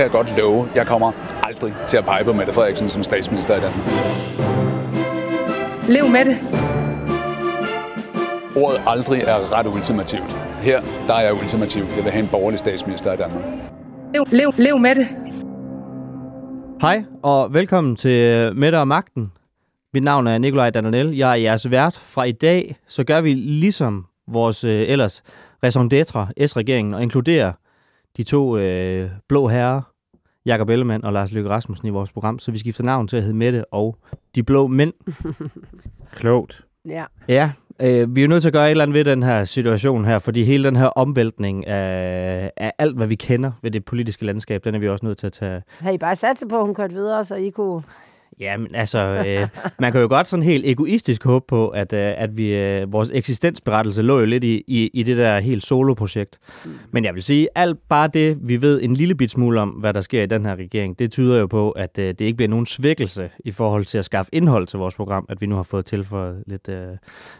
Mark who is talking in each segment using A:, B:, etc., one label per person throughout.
A: kan jeg godt love, jeg kommer aldrig til at pege på Mette Frederiksen som statsminister i Danmark.
B: Lev med det.
A: Ordet aldrig er ret ultimativt. Her, der er jeg ultimativ. Jeg vil have en borgerlig statsminister i Danmark.
B: Lev, lev, lev med det.
C: Hej, og velkommen til Mette og Magten. Mit navn er Nikolaj Dananel. Jeg er jeres vært. Fra i dag, så gør vi ligesom vores øh, ellers raison d'etre, S-regeringen, og inkluderer de to øh, blå herrer, Jakob Ellemann og Lars Løkke Rasmussen i vores program, så vi skifter navn til at hedde Mette og De Blå Mænd.
D: Klogt.
B: Ja.
C: Ja, øh, vi er nødt til at gøre et eller andet ved den her situation her, fordi hele den her omvæltning af, af alt, hvad vi kender ved det politiske landskab, den er vi også nødt til at tage,
E: Har I bare sat sig på, at hun kørte videre, så I kunne...
C: Ja, men altså, øh, man kan jo godt sådan helt egoistisk håbe på, at, øh, at vi, øh, vores eksistensberettelse lå jo lidt i, i, i det der helt solo-projekt. Mm. Men jeg vil sige, alt bare det, vi ved en lille bit smule om, hvad der sker i den her regering, det tyder jo på, at øh, det ikke bliver nogen svækkelse i forhold til at skaffe indhold til vores program, at vi nu har fået tilføjet lidt, øh,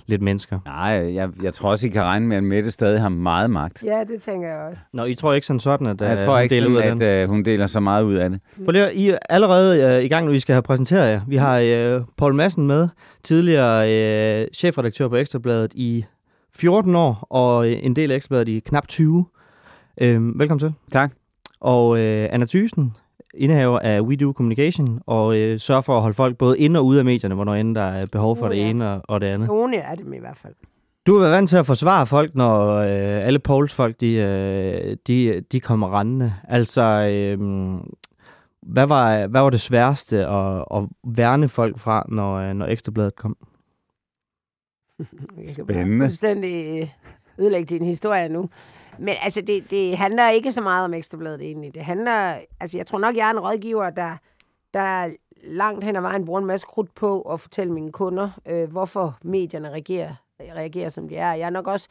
C: lidt mennesker.
D: Nej, jeg, jeg tror også, I kan regne med, at Mette stadig har meget magt.
E: Ja, det tænker jeg også.
C: Nå, I tror ikke sådan sådan, at øh,
D: Jeg tror
C: hun
D: ikke,
C: deler ud af
D: sådan,
C: den?
D: at øh, hun deler så meget ud af det.
C: Prøv lige, I er allerede øh, i gang, når I skal have præsenteret jer. Vi har øh, Paul Madsen med, tidligere øh, chefredaktør på Ekstrabladet i 14 år, og øh, en del af Ekstrabladet i knap 20. Øh, velkommen til.
D: Tak.
C: Og øh, Anna Thysen, indehaver af We Do Communication, og øh, sørger for at holde folk både ind og ude af medierne, hvornår end der er behov for
E: Oh,
C: det
E: ja.
C: ene og, og det andet.
E: Nogle er dem i hvert fald.
C: Du har været vant til at forsvare folk, når øh, alle Pauls folk, de, øh, de, de kommer rendende. Altså, øh, hvad, var, hvad var det sværeste at, at værne folk fra, når, øh, når Ekstrabladet kom?
E: Jeg kan
D: Spændende.
E: fuldstændig øh, ødelægge din historie nu. Men altså, det, det handler ikke så meget om Ekstrabladet egentlig. Det handler, altså jeg tror nok, jeg er en rådgiver, der, der langt hen ad vejen bruger en masse krudt på at fortælle mine kunder, øh, hvorfor medierne reagerer, reagerer, som de er. Jeg er nok også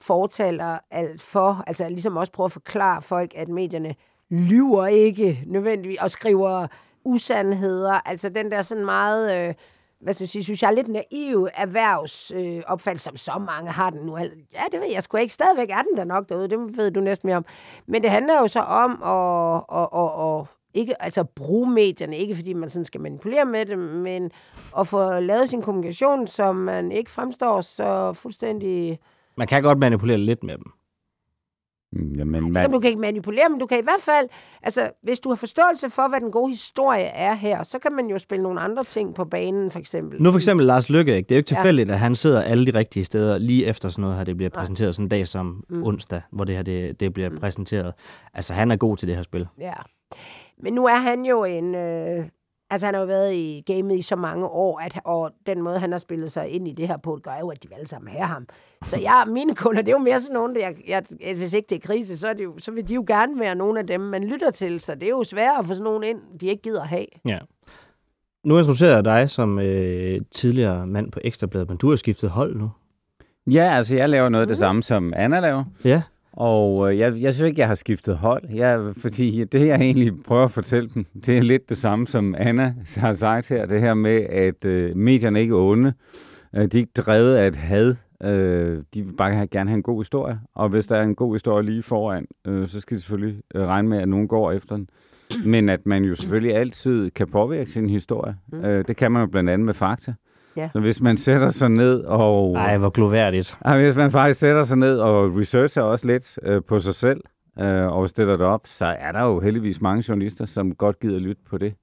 E: fortaler alt for, altså ligesom også prøver at forklare folk, at medierne lyver ikke nødvendigvis og skriver usandheder. Altså den der sådan meget... Øh, hvad skal jeg sige, synes jeg er lidt naiv erhvervsopfattelse, øh, som så mange har den nu. Ja, det ved jeg sgu ikke. Stadigvæk er den der nok derude, det ved du næsten mere om. Men det handler jo så om at, at, at, at ikke, altså bruge medierne, ikke fordi man sådan skal manipulere med dem, men at få lavet sin kommunikation, så man ikke fremstår så fuldstændig...
C: Man kan godt manipulere lidt med dem.
D: Mm, Jamen,
E: Man...
D: man,
E: Du kan ikke manipulere, men du kan i hvert fald... Altså, hvis du har forståelse for, hvad den gode historie er her, så kan man jo spille nogle andre ting på banen, for eksempel.
C: Nu for eksempel Lars Lykke, ikke? det er jo ikke
E: Ja.
C: tilfældigt, at han sidder alle de rigtige steder lige efter sådan noget her, det bliver præsenteret sådan en dag som mm. onsdag, hvor det her det, det bliver mm. præsenteret. Altså, han er god til det her spil.
E: Ja. Men nu er han jo en... Øh, altså, han har jo været i gamet i så mange år, at, og den måde, han har spillet sig ind i det her på, gør jo, at de alle sammen har ham. Så jeg, mine kunder, det er jo mere sådan nogle, der, jeg, jeg, hvis ikke det er krise, så, er det jo, så vil de jo gerne være nogle af dem, man lytter til. Så det er jo svært at få sådan nogen ind, de ikke gider have.
C: Ja. Nu introducerer jeg dig som øh, tidligere mand på Ekstrabladet, men du har skiftet hold nu.
D: ja, altså jeg laver noget af det samme, som Anna laver.
C: Ja.
D: Og øh, jeg, jeg synes ikke, jeg har skiftet hold. Jeg, fordi det, jeg egentlig prøver at fortælle dem, det er lidt det samme, som Anna har sagt her. Det her med, at øh, medierne ikke er onde. Øh, de er ikke drevet af et had. Øh, de vil bare gerne have en god historie. Og hvis der er en god historie lige foran, øh, så skal de selvfølgelig øh, regne med, at nogen går efter den. Men at man jo selvfølgelig altid kan påvirke sin historie. Mm. Øh, det kan man jo blandt andet med fakta.
E: Ja.
D: Så hvis man sætter sig ned og...
C: Ej, hvor gloværdigt.
D: Ja, hvis man faktisk sætter sig ned og researcher også lidt øh, på sig selv øh, og stiller det op, så er der jo heldigvis mange journalister, som godt gider lytte på det.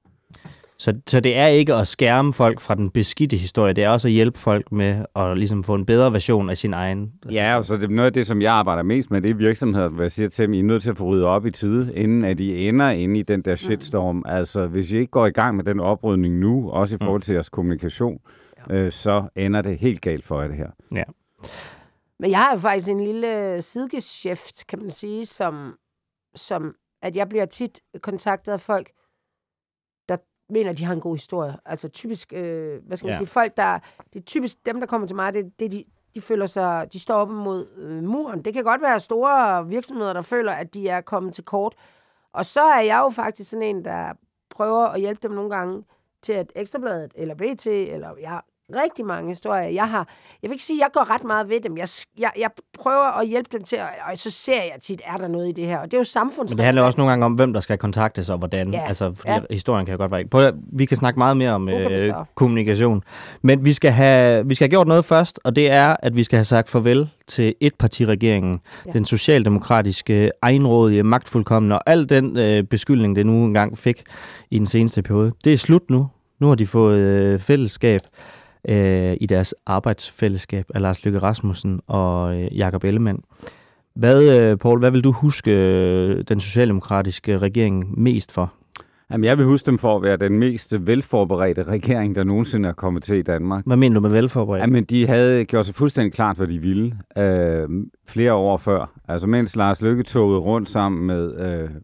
C: Så, så det er ikke at skærme folk fra den beskidte historie, det er også at hjælpe folk med at ligesom få en bedre version af sin egen.
D: Ja, og så det er noget af det, som jeg arbejder mest med, det er virksomheder, hvor jeg siger til dem, I er nødt til at få ryddet op i tide, inden at I ender inde i den der shitstorm. Mm. Altså, hvis I ikke går i gang med den oprydning nu, også i forhold til jeres kommunikation, øh, så ender det helt galt for jer det her.
C: Ja.
E: Men jeg har jo faktisk en lille sidegeschæft, kan man sige, som, som at jeg bliver tit kontaktet af folk, der mener, de har en god historie. Altså typisk, øh, hvad skal man
C: Ja.
E: sige, folk, der, det er typisk dem, der kommer til mig, det, det de, de føler sig, de står op mod øh, muren. Det kan godt være store virksomheder, der føler, at de er kommet til kort. Og så er jeg jo faktisk sådan en, der prøver at hjælpe dem nogle gange til, at Ekstrabladet, eller BT, eller ja, rigtig mange historier. Jeg har, jeg vil ikke sige, at jeg går ret meget ved dem. Jeg, jeg, jeg prøver at hjælpe dem til, og så ser jeg tit, er der noget i det her. Og det er jo samfunds.
C: Men det handler også nogle gange om, hvem der skal kontaktes og hvordan.
E: Ja,
C: Altså, fordi
E: ja.
C: historien kan jo godt være... Prøv, vi kan snakke meget mere om øh, kommunikation. Men vi skal, have, vi skal have gjort noget først, og det er, at vi skal have sagt farvel til etpartiregeringen,
E: ja.
C: den socialdemokratiske, egenrådige, magtfuldkommende, og al den øh, beskyldning, det nu engang fik i den seneste periode. Det er slut nu. Nu har de fået øh, fællesskab øh, i deres arbejdsfællesskab af Lars Løkke Rasmussen og øh, Jakob Ellemann. Hvad, øh, Paul, hvad vil du huske øh, den socialdemokratiske regering mest for?
D: Jamen, jeg vil huske dem for at være den mest velforberedte regering, der nogensinde er kommet til i Danmark.
C: Hvad mener du med velforberedt?
D: Jamen, de havde gjort sig fuldstændig klart, hvad de ville øh, flere år før. Altså, mens Lars Løkke togede rundt sammen med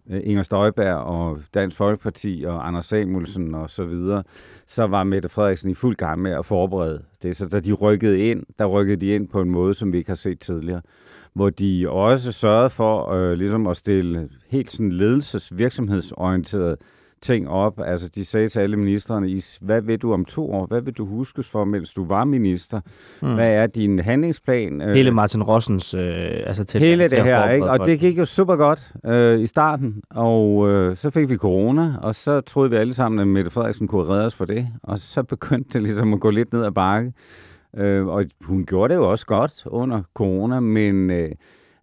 D: øh, Inger Støjberg og Dansk Folkeparti og Anders Samuelsen og så videre, så var Mette Frederiksen i fuld gang med at forberede det. Så da de rykkede ind, der rykkede de ind på en måde, som vi ikke har set tidligere. Hvor de også sørgede for øh, ligesom at stille helt sådan ledelses- virksomhedsorienterede ting op. Altså, de sagde til alle ministerne, "I- hvad vil du om to år? Hvad vil du huskes for, mens du var minister? Mm. Hvad er din handlingsplan? Øh,
C: Hele Martin Rossens øh, altså til
D: Hele det her,
C: forberede
D: ikke? Og det gik jo super godt øh, i starten, og øh, så fik vi corona, og så troede vi alle sammen, at Mette Frederiksen kunne redde os for det, og så begyndte det ligesom at gå lidt ned ad bakke. Øh, og hun gjorde det jo også godt under corona, men øh,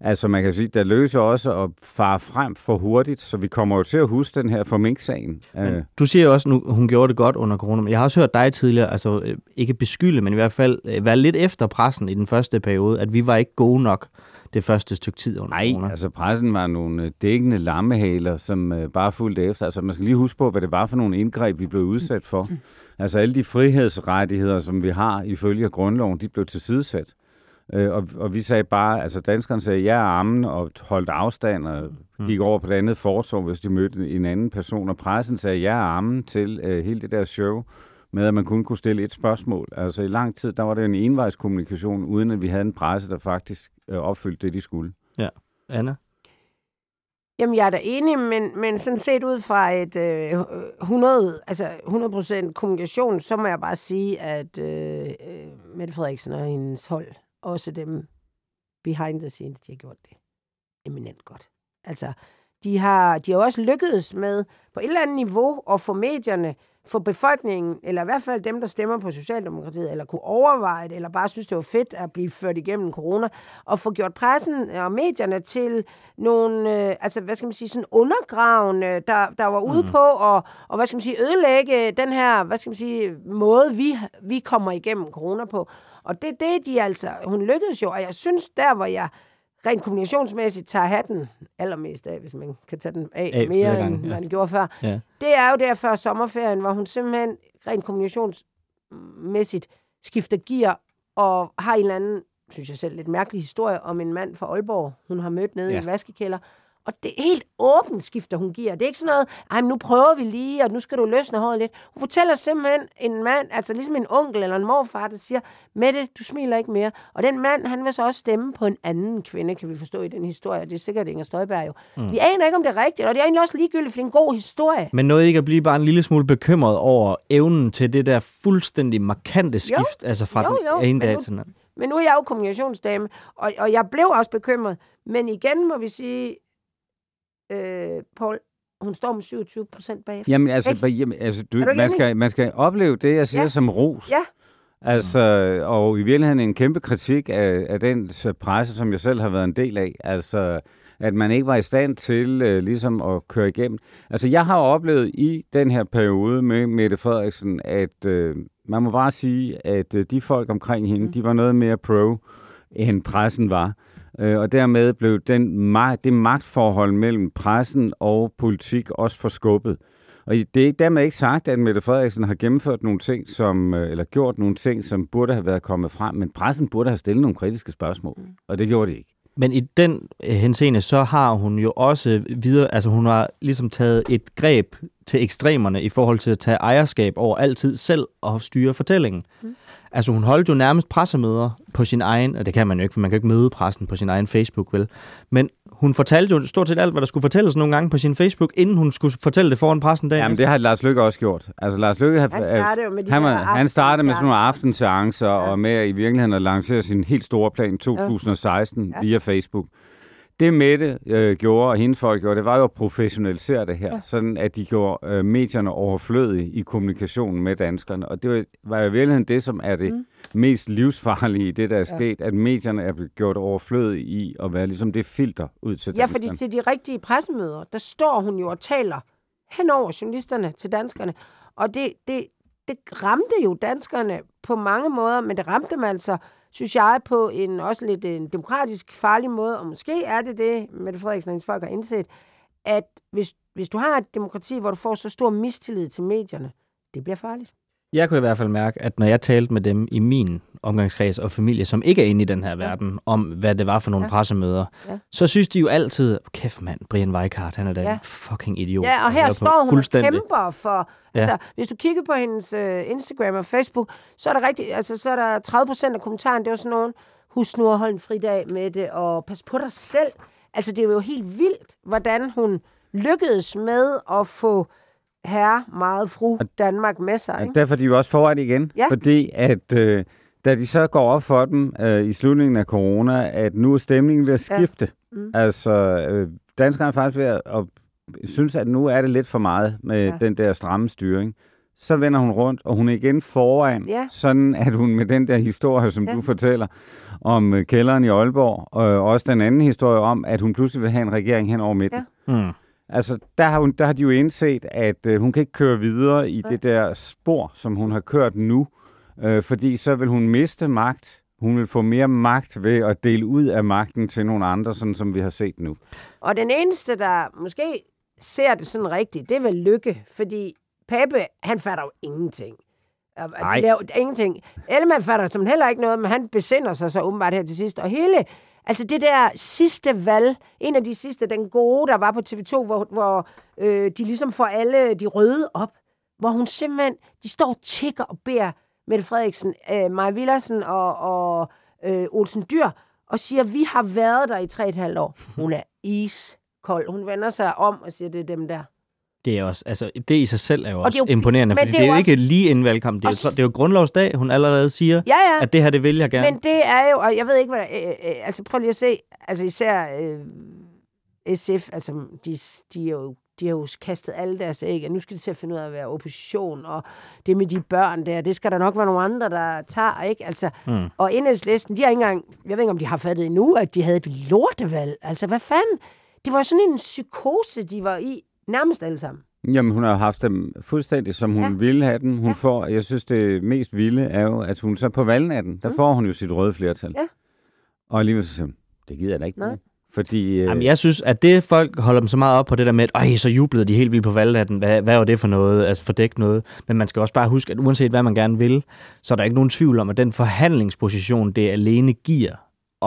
D: altså man kan sige, der løser også at fare frem for hurtigt, så vi kommer jo til at huske den her for Mink-sagen. Øh,
C: du siger jo også, nu hun gjorde det godt under corona, men jeg har også hørt dig tidligere, altså øh, ikke beskylde, men i hvert fald øh, være lidt efter pressen i den første periode, at vi var ikke gode nok det første stykke tid under
D: Nej,
C: corona.
D: altså pressen var nogle dækkende lammehaler, som øh, bare fulgte efter. Altså man skal lige huske på, hvad det var for nogle indgreb, vi blev udsat for. Altså alle de frihedsrettigheder, som vi har ifølge grundloven, de blev tilsidesat. Øh, og, og vi sagde bare, altså danskerne sagde ja og ammen og holdt afstand og gik over på det andet fortov, hvis de mødte en anden person. Og pressen sagde ja og ammen til øh, hele det der show med, at man kun kunne stille et spørgsmål. Altså i lang tid, der var det en envejskommunikation, uden at vi havde en presse, der faktisk øh, opfyldte det, de skulle.
C: Anna?
E: Jamen, jeg er da enig, men, men sådan set ud fra et øh, 100, altså 100% kommunikation, så må jeg bare sige, at øh, øh, Mette Frederiksen og hendes hold, også dem behind the scenes, de har gjort det eminent godt. Altså, de har, de har også lykkedes med på et eller andet niveau at få medierne, få befolkningen, eller i hvert fald dem, der stemmer på Socialdemokratiet, eller kunne overveje det, eller bare synes, det var fedt at blive ført igennem corona, og få gjort pressen og medierne til nogle, øh, altså hvad skal man sige, sådan undergravende, der, der var ude på og, og hvad skal man sige, ødelægge den her, hvad skal man sige, måde, vi, vi kommer igennem corona på. Og det det, de altså, hun lykkedes jo, og jeg synes, der hvor jeg rent kommunikationsmæssigt tager hatten allermest af, hvis man kan tage den af,
C: Af
E: mere,
C: gange,
E: end
C: ja.
E: man gjorde før.
C: Ja.
E: Det er jo der før sommerferien, hvor hun simpelthen rent kommunikationsmæssigt skifter gear og har en eller anden, synes jeg selv, lidt mærkelig historie om en mand fra Aalborg, hun har mødt nede ja. i en vaskekælder. Og det er helt åbent skifter hun giver. Det er ikke sådan noget, ej, men nu prøver vi lige, og nu skal du løsne håret lidt. Hun fortæller simpelthen en mand, altså ligesom en onkel eller en morfar, der siger, Mette, du smiler ikke mere. Og den mand, han vil så også stemme på en anden kvinde, kan vi forstå i den historie. Det er sikkert Inger Støjberg jo. Mm. Vi aner ikke, om det er rigtigt, og det er egentlig også ligegyldigt, for det er en god historie.
C: Men noget ikke at blive bare en lille smule bekymret over evnen til det der fuldstændig markante skift, altså fra
E: Jo, jo,
C: den ene dag til den anden.
E: Men nu er jeg jo kommunikationsdame, og, og jeg blev også bekymret. Men igen må vi sige, øh, Paul, hun står med 27 procent bagefter.
D: Jamen, altså,
E: Ikke?
D: jamen, altså du, man, skal, man skal opleve det, jeg siger,
E: Ja.
D: som ros.
E: Ja.
D: Altså, og i virkeligheden en kæmpe kritik af, af den presse, som jeg selv har været en del af. Altså, at man ikke var i stand til øh, ligesom at køre igennem. Altså, jeg har oplevet i den her periode med Mette Frederiksen, at øh, man må bare sige, at øh, de folk omkring hende,
E: Mm.
D: de var noget mere pro, end pressen var. Øh, og dermed blev den det magtforhold mellem pressen og politik også forskubbet. Og det er dermed ikke sagt, at Mette Frederiksen har gennemført nogle ting, som, øh, eller gjort nogle ting, som burde have været kommet frem, men pressen burde have stillet nogle kritiske spørgsmål,
E: Mm.
D: og det gjorde de ikke.
C: Men i den øh, henseende, så har hun jo også videre, altså hun har ligesom taget et greb til ekstremerne i forhold til at tage ejerskab over altid selv og styre fortællingen. Mm. Altså hun holdt jo nærmest pressemøder på sin egen, og det kan man jo ikke, for man kan ikke møde pressen på sin egen Facebook, vel? Men hun fortalte jo stort set alt, hvad der skulle fortælles nogle gange på sin Facebook, inden hun skulle fortælle det foran pressen dagen.
D: Jamen, det har Lars Lykke også gjort. Altså, Lars Lykke har,
E: Han startede jo med de
D: han, var, han startede med sådan nogle
E: aftenseancer.
D: aftenseancer, ja. og med i virkeligheden at lancere sin helt store plan 2016 ja. via Facebook. Det Mette øh, gjorde, og hendes folk gjorde, det var jo at professionalisere det her, ja. sådan at de gjorde øh, medierne overflødige i kommunikationen med danskerne. Og det var, var i virkeligheden det, som er det mm. mest livsfarlige i det, der er sket, at medierne er blevet gjort overflødige i at være ligesom det filter ud til
E: Ja, fordi
D: danskerne.
E: til de rigtige pressemøder, der står hun jo og taler hen over journalisterne til danskerne. Og det, det, det ramte jo danskerne på mange måder, men det ramte dem altså, synes jeg, på en også lidt en demokratisk farlig måde. Og måske er det det, Mette Frederiksen og hendes folk har indset, at hvis, hvis du har et demokrati, hvor du får så stor mistillid til medierne, det bliver farligt.
C: Jeg kunne i hvert fald mærke, at når jeg talte med dem i min omgangskreds og familie, som ikke er inde i den her verden, om hvad det var for nogle
E: Ja.
C: pressemøder,
E: Ja.
C: så synes de jo altid, kæft mand, Brian Weikart, han er da
E: Ja.
C: en fucking idiot.
E: Ja, og her står hun og kæmper for...
C: Ja.
E: Altså, hvis du kigger på hendes øh, Instagram og Facebook, så er der rigtig, altså, så er der 30 procent af kommentarerne, det var sådan nogen, husk nu at holde en fridag med det, og pas på dig selv. Altså, det er jo helt vildt, hvordan hun lykkedes med at få herre, meget fru Danmark med sig.
D: Og
E: Ikke?
D: derfor er de jo også foran igen,
E: Ja.
D: fordi at øh, da de så går op for dem øh, i slutningen af corona, at nu er stemningen ved at
E: Ja.
D: skifte.
E: Mm.
D: Altså, øh, danskerne er faktisk ved at, at synes, at nu er det lidt for meget med
E: Ja.
D: ja. den der stramme styring. Så vender hun rundt, og hun er igen foran,
E: Ja.
D: sådan at hun med den der historie, som
E: Ja.
D: du fortæller, om øh, kælderen i Aalborg, og også den anden historie om, at hun pludselig vil have en regering hen over midten.
E: Ja.
C: Mm.
D: Altså, der har, hun, der har de jo indset, at øh, hun kan ikke køre videre i
E: Ja.
D: det der spor, som hun har kørt nu, øh, fordi så vil hun miste magt. Hun vil få mere magt ved at dele ud af magten til nogle andre, sådan som vi har set nu.
E: Og den eneste, der måske ser det sådan rigtigt, det er vel Lykke, fordi Pape, han fatter jo ingenting. Og de
C: Nej.
E: Laver, ingenting. Ellemann fatter som heller ikke noget, men han besinder sig så åbenbart her til sidst. Og hele, altså det der sidste valg, en af de sidste, den gode, der var på TV2, hvor, hvor øh, de ligesom får alle de røde op, hvor hun simpelthen, de står og tigger og beder Mette Frederiksen, øh, Maja Villersen og, og øh, Olsen Dyr, og siger, vi har været der i tre og et halvt år. Hun er iskold. Hun vender sig om og siger, det er dem der.
C: Det er også, altså, det i sig selv er jo
E: Og
C: også
E: er jo-
C: imponerende, fordi
E: det
C: det
E: er
C: er jo ikke lige inden valgkamp. Det er, jo, det er jo grundlovsdag, hun allerede siger,
E: Ja, ja.
C: at det her, det vil jeg gerne.
E: Men det er jo, og jeg ved ikke, hvad der, øh, øh, altså prøv lige at se, altså især øh, SF, altså de, de, er jo, de har jo kastet alle deres æg, og nu skal de til at finde ud af at være opposition, og det med de børn der, det skal der nok være nogle andre, der tager, ikke? Altså,
C: Mm.
E: og enhedslisten, de har ikke engang, jeg ved ikke, om de har fattet endnu, at de havde et lortevalg. Altså, hvad fanden? Det var sådan en psykose, de var i, nærmest alle sammen.
D: Jamen, hun har haft dem fuldstændig, som hun
E: Ja.
D: ville have dem. Hun
E: Ja.
D: får, jeg synes, det mest vilde er jo, at hun så på valgnatten, der
E: Mm.
D: får hun jo sit røde flertal.
E: Ja.
D: Og alligevel så siger hun, det gider jeg da ikke.
E: Nej.
D: Fordi, øh,
C: Jamen, jeg synes, at det folk holder dem så meget op på det der med, at Øj, så jublede de helt vildt på valgnatten. Hvad, hvad var det for noget? Altså fordækt noget. Men man skal også bare huske, at uanset hvad man gerne vil, så er der ikke nogen tvivl om, at den forhandlingsposition, det alene giver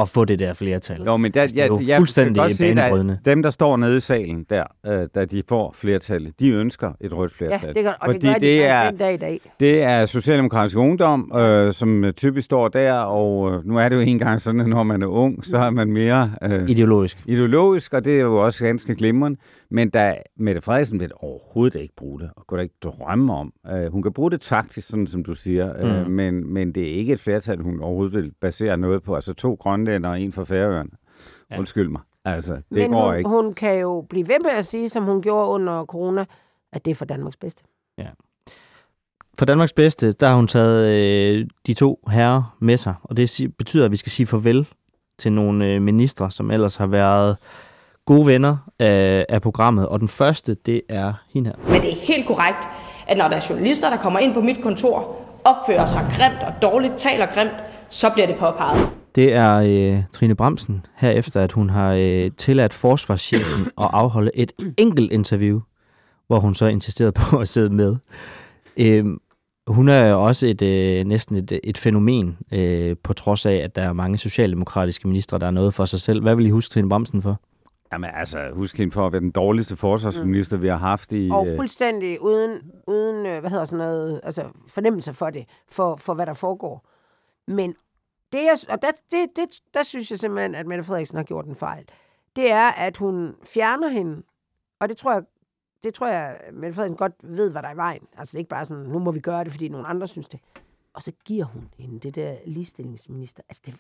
C: at få det der flertal.
D: Jo, men der,
C: Altså, det er jo
D: jeg, jeg
C: fuldstændig
D: se,
C: banebrydende.
D: at dem, der står nede i salen der, øh, da de får flertallet, de ønsker et rødt
E: Ja,
D: flertal.
E: det gør, og det
D: Fordi
E: gør de
D: det er-
E: den dag i dag.
D: Det er Socialdemokratisk Ungdom, øh, som typisk står der, og øh, nu er det jo engang sådan, at når man er ung, så er man mere øh,
C: Ideologisk.
D: ideologisk, og det er jo også ganske glimrende. Men da Mette Frederiksen vil overhovedet ikke bruge det, og kunne da ikke drømme om. Øh, hun kan bruge det taktisk, sådan som du siger, øh,
C: Mm.
D: men, men det er ikke et flertal, hun overhovedet vil basere noget på. Altså to grønlænder og en fra Færøerne.
C: Ja.
D: Ja. Undskyld mig. Altså, det
E: Men
D: går
E: hun,
D: ikke.
E: hun kan jo blive ved med at sige, som hun gjorde under corona, at det er for Danmarks bedste.
C: For Danmarks bedste, der har hun taget øh, de to herrer med sig, og det betyder, at vi skal sige farvel til nogle øh, ministre, som ellers har været gode venner af, af programmet. Og den første, det er hende her.
F: Men det er helt korrekt, at når der er journalister, der kommer ind på mit kontor, opfører sig grimt og dårligt, taler grimt, så bliver det påpeget.
C: Det er øh, Trine Bremsen, herefter at hun har øh, tilladt forsvarschefen at afholde et enkelt interview, hvor hun så insisterede på at sidde med. Øh, hun er jo også et, øh, næsten et, et fænomen, øh, på trods af, at der er mange socialdemokratiske ministre, der er noget for sig selv. Hvad vil I huske Trine Bremsen for?
D: Jamen altså, husk hende for at være den dårligste forsvarsminister, mm. vi har haft i...
E: Og
D: øh,
E: fuldstændig uden, uden øh, hvad hedder sådan noget, altså fornemmelse for det, for, for hvad der foregår. Men det, jeg, og der, det, det, der synes jeg simpelthen, at Mette Frederiksen har gjort en fejl. Det er, at hun fjerner hende, og det tror jeg, det tror jeg, Mette Frederiksen godt ved, hvad der er i vejen. Altså det er ikke bare sådan, nu må vi gøre det, fordi nogle andre synes det. Og så giver hun hende det der ligestillingsminister. Altså det,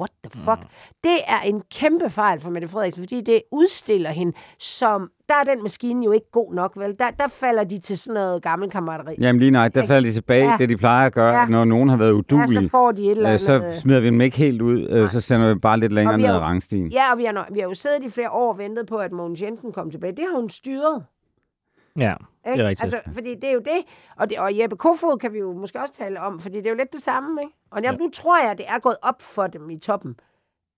E: what the fuck? Mm. Det er en kæmpe fejl for Mette Frederiksen, fordi det udstiller hende som, der er den maskine jo ikke god nok, vel? Der, der falder de til sådan noget gammel kammerateri.
D: Jamen lige nej, der falder de tilbage,
E: Ja.
D: ja. det de plejer at gøre,
E: Ja.
D: ja. når nogen har været
E: Ja,
D: udulige.
E: så får de et eller
D: øh,
E: andet...
D: så smider vi dem ikke helt ud, øh, så sender vi bare lidt længere ned ad rangstien.
E: Ja, og vi har, vi har jo siddet i flere år og ventet på, at Mogens Jensen kom tilbage. Det har hun styret.
C: Ja,
E: Ikke?
C: Det er rigtigt.
E: Altså, fordi det er jo det. Og, det, og Jeppe Kofod kan vi jo måske også tale om, fordi det er jo lidt det samme, ikke? Og ja.
C: Ja.
E: nu tror jeg, det er gået op for dem i toppen,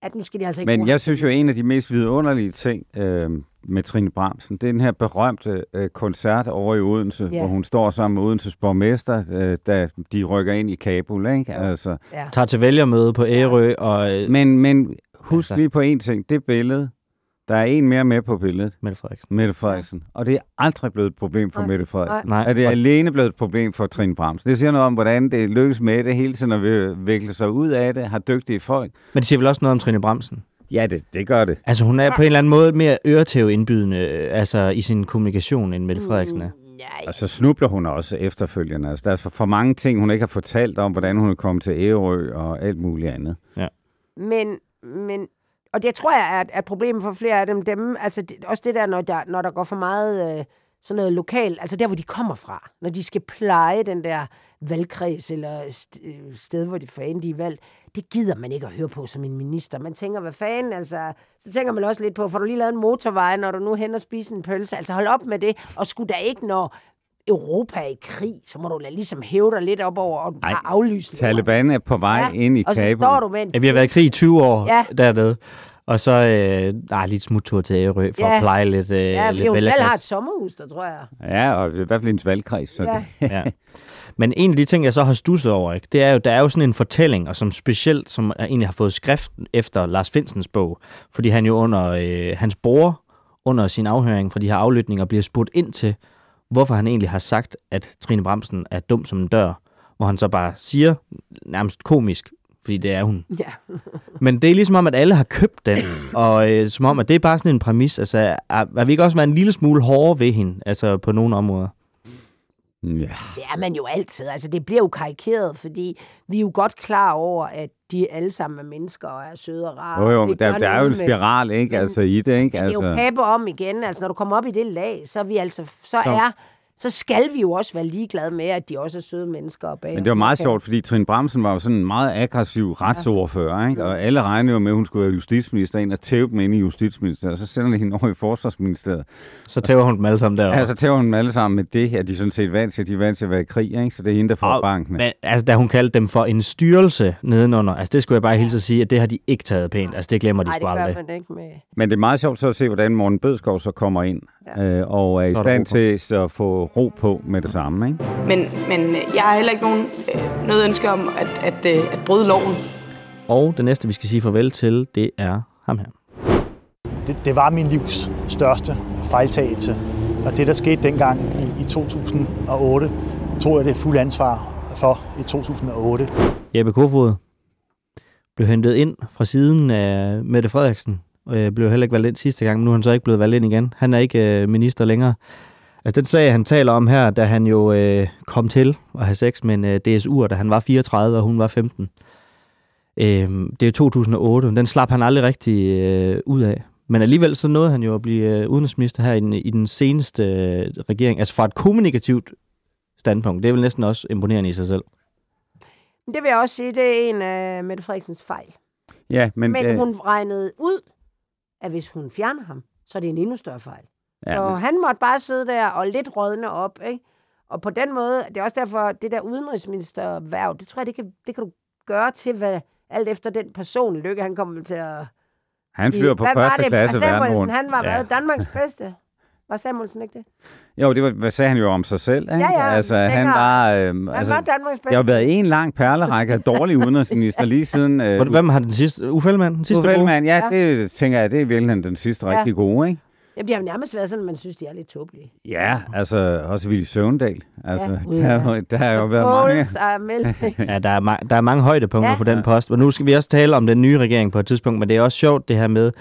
E: at nu skal de altså ikke
D: Men jeg synes jo, en af de mest vidunderlige ting øh, med Trine Bramsen, det er den her berømte øh, koncert over i Odense,
E: Ja.
D: ja. hvor hun står sammen med Odenses borgmester, øh, da de rykker ind i Kabul. Ikke? Altså,
E: Ja.
C: Tager til vælgermøde på Ærø, og øh,
D: men, men husk
C: Altså.
D: lige på en ting. Det billede, der er en mere med på billedet,
C: Mette Frederiksen.
D: Mette Frederiksen. Og det er aldrig blevet et problem for
E: Nej.
D: Mette Frederiksen.
C: Nej,
D: Er det
C: og-
D: alene blevet et problem for Trine Bramsen? Det siger noget om, hvordan det lykkes med det hele tiden at vikle sig ud af det, har dygtige folk.
C: Men det siger vel også noget om Trine Bremsen?
D: Ja, det, det gør det.
C: Altså, hun er på en eller anden måde mere øretæveindbydende øh, altså, i sin kommunikation, end Mette Frederiksen er.
E: Nej.
D: Og så snubler hun også efterfølgende. Altså, der er for, mange ting, hun ikke har fortalt om, hvordan hun er kommet til Ærø og alt muligt andet.
E: Men, men, og det tror jeg er, er et problem for flere af dem. dem altså det, også det der, når der, når der går for meget øh, sådan noget lokal, altså der, hvor de kommer fra. Når de skal pleje den der valgkreds eller st- øh, sted, hvor de fanden de er valgt. Det gider man ikke at høre på som en minister. Man tænker, hvad fanden, altså... Så tænker man også lidt på, får du lige lavet en motorvej, når du nu hen og spiser en pølse? Altså hold op med det. Og skulle der ikke, når Europa er i krig, så må du da ligesom hæve dig lidt op over, og du
D: Ej,
E: aflyse.
D: Taliban er på vej
E: Ja,
D: ind i
E: Og så står du med en
C: Ja, vi har været i krig i 20 år
E: Ja.
C: dernede. Og så øh, nej, lige et smuttur til Ærø for
E: Ja.
C: at pleje lidt, øh,
E: Ja, fordi
C: lidt
E: hun selv har et sommerhus, der tror jeg.
D: Ja, og i hvert fald ens valgkreds. Så
E: Ja.
D: det,
C: ja. Men en af de ting, jeg så har stusset over, ikke, det er jo, der er jo sådan en fortælling, og som specielt, som er- egentlig har fået skrift efter Lars Finsens bog, fordi han jo under, øh, hans bror, under sin afhøring fra de her aflytninger, bliver spurgt ind til, hvorfor han egentlig har sagt, at Trine Bremsen er dum som en dør, hvor han så bare siger, nærmest komisk, fordi det er hun.
E: Ja.
C: Men det er ligesom om, at alle har købt den, og øh, som om, at det er bare sådan en præmis. Altså, er, er vi ikke også været en lille smule hårdere ved hende, altså på nogle områder?
D: Ja.
E: Det er man jo altid. Altså, det bliver jo karikeret, fordi vi er jo godt klar over, at de alle sammen er mennesker og er søde og rare.
D: Jo, jo, der, der er jo en spiral, ikke?
E: Men-
D: Altså i det, ikke?
E: Men det er jo
D: Altså,
E: pappe om igen. Altså, når du kommer op i det lag, så er vi altså, så,
D: Så-
E: er, så skal vi jo også være ligeglade med, at de også er søde mennesker. Og bag
D: men det var meget sjovt, fordi Trine Bramsen var jo sådan en meget aggressiv retsordfører, ikke? Og alle regnede jo med, at hun skulle være justitsminister, ind og tæve dem ind i justitsministeriet, og så sender de hende over i forsvarsministeriet.
C: Så tæver hun dem alle sammen derovre.
D: Ja, så tæver hun dem alle sammen med det her. De sådan set vant til, de er vant til at være i krig, ikke? Så det er hende, der får
C: Og-
D: banken.
C: Men altså, da hun kaldte dem for en styrelse nedenunder, altså det skulle jeg bare hilse at sige, at det har de ikke taget pænt. Altså det glemmer de sgu
E: det gør
C: aldrig.
E: man ikke med...
D: Men det er meget sjovt så at se, hvordan Morten Bødskov så kommer ind,
E: Ja.
D: øh, og er i
C: er der
D: stand til at få ro på med det samme, ikke?
F: Men, men øh, jeg har heller ikke nogen, øh, noget ønske om at, at, øh, at bryde loven.
C: Og det næste, vi skal sige farvel til, det er ham her.
G: det, det var min livs største fejltagelse. Og det, der skete dengang i, i 2008, tog jeg det fulde ansvar for i 2008.
C: Jeppe Kofod blev hentet ind fra siden af Mette Frederiksen. Øh, blev heller ikke valgt ind sidste gang, men nu er han så ikke blevet valgt ind igen. Han er ikke øh, minister længere. Altså den sag, han taler om her, da han jo øh, kom til at have sex med en øh, DSU'er, da han var 34, og hun var 15. Øh, det er 2008, den slap han aldrig rigtig øh, ud af. Men alligevel så nåede han jo at blive øh, udenrigsminister her i den, i den seneste øh, regering. Altså fra et kommunikativt standpunkt. Det er vel næsten også imponerende i sig selv.
E: Men det vil jeg også sige, det er en af Mette Frederiksens fejl.
D: Ja, men,
E: Men
D: øh,
E: hun regnede ud, at hvis hun fjerner ham, så er det en endnu større fejl.
D: Ja,
E: Så
D: men,
E: han måtte bare sidde der og lidt rådne op, ikke? Og på den måde, det er også derfor, det der udenrigsministerværv, det tror jeg, det kan, det kan du gøre til, hvad, alt efter den person, Lykke, han kommer til at...
D: han flyver på
E: Hvad var
D: første
E: det?
D: klasse verden rundt.
E: han var
C: Ja.
E: ja. Danmarks bedste. Var Samuelsen ikke det?
D: Jo, det var, hvad sagde han jo om sig selv, ikke?
E: Ja, ja,
D: Altså, han var... Øh,
E: Han
D: altså,
E: var Danmarks bedste.
D: det har været en lang perlerække af dårlige udenrigsminister lige siden... Øh,
C: Hvem har den sidste? Uffe Ellemann, den sidste
D: Uffe
C: gode?
D: Ellemann, ja,
E: Ja.
D: det tænker jeg, det er virkelig den sidste
E: Ja.
D: rigtig gode, ikke?
E: Jamen, det har nærmest været sådan, at man synes, de er lidt tåbelige.
D: Ja, altså også Ville Søvndal. Altså,
E: Ja,
D: der, har jo- der har jo været mange.
E: Er.
C: Ja, der er, ma- der er mange højdepunkter
E: Ja.
C: på den post. Og nu skal vi også tale om den nye regering på et tidspunkt, men det er også sjovt det her med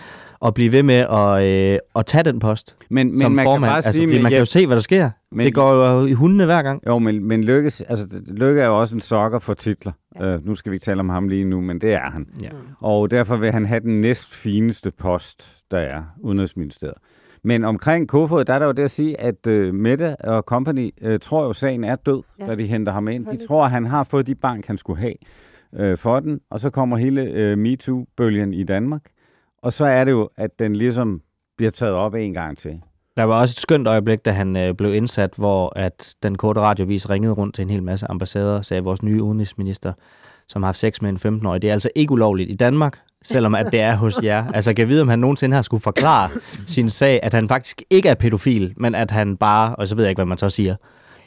C: at blive ved med at, øh, at tage den post
D: Men, men
C: som
D: man
C: formand.
D: kan bare
C: altså,
D: sige,
C: fordi
D: med
C: man kan jo se, hvad der sker.
D: Men-
C: Men... Det går jo i hundene hver gang.
D: Jo, men, men Lykkes, altså, Lykke er jo også en sokker for titler. Ja. Uh, nu skal vi ikke tale om ham lige nu, men det er han.
C: Ja.
D: Og derfor vil han have den næst fineste post, der er, Udenrigsministeriet. Men omkring Kofod, der er der jo det at sige, at uh, Mette og company uh, tror jo, sagen er død,
E: Ja.
D: da de henter ham ind. De tror, at han har fået de bank, han skulle have uh, for den. Og så kommer hele uh, MeToo-bølgen i Danmark. Og så er det jo, at den ligesom bliver taget op en gang til.
C: Der var også et skønt øjeblik, da han øh, blev indsat, hvor at den korte radiovis ringede rundt til en hel masse ambassader og sagde, at vores nye udenrigsminister, som har haft sex med en 15-årig, det er altså ikke ulovligt i Danmark, selvom at det er hos jer. Altså, kan jeg vide, om han nogensinde har skulle forklare sin sag, at han faktisk ikke er pædofil, men at han bare, og så ved jeg ikke, hvad man så siger,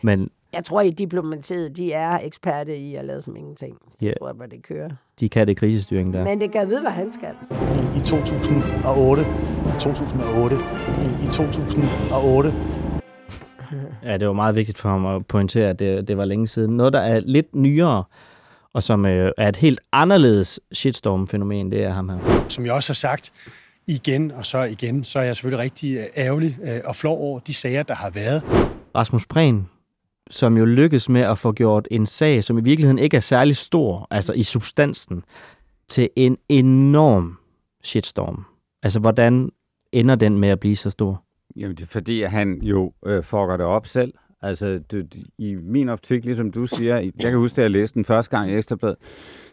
C: men
E: Jeg tror, i diplomatiet, de er eksperte i at lade som ingenting. Det
C: Ja.
E: tror jeg, bare, det kører.
C: de kan det krisestyring der.
E: Men det kan vide, hvad han skal.
G: i, i 2008, i 2008, i, i 2008,
C: Ja, det var meget vigtigt for ham at pointere, at det, det var længe siden. Noget, der er lidt nyere, og som øh, er et helt anderledes shitstorm-fænomen, det er ham her.
H: Som jeg også har sagt igen og så igen, så er jeg selvfølgelig rigtig øh, ærgerlig øh, og flov over de sager, der har været.
C: Rasmus Prehn, som jo lykkes med at få gjort en sag, som i virkeligheden ikke er særlig stor, altså i substansen, til en enorm shitstorm. Altså, hvordan ender den med at blive så stor?
D: Jamen, det er fordi, at han jo øh, fucker det op selv. Altså, du, i min optik, ligesom du siger, jeg kan huske, da jeg læste den første gang i Ekstrabladet,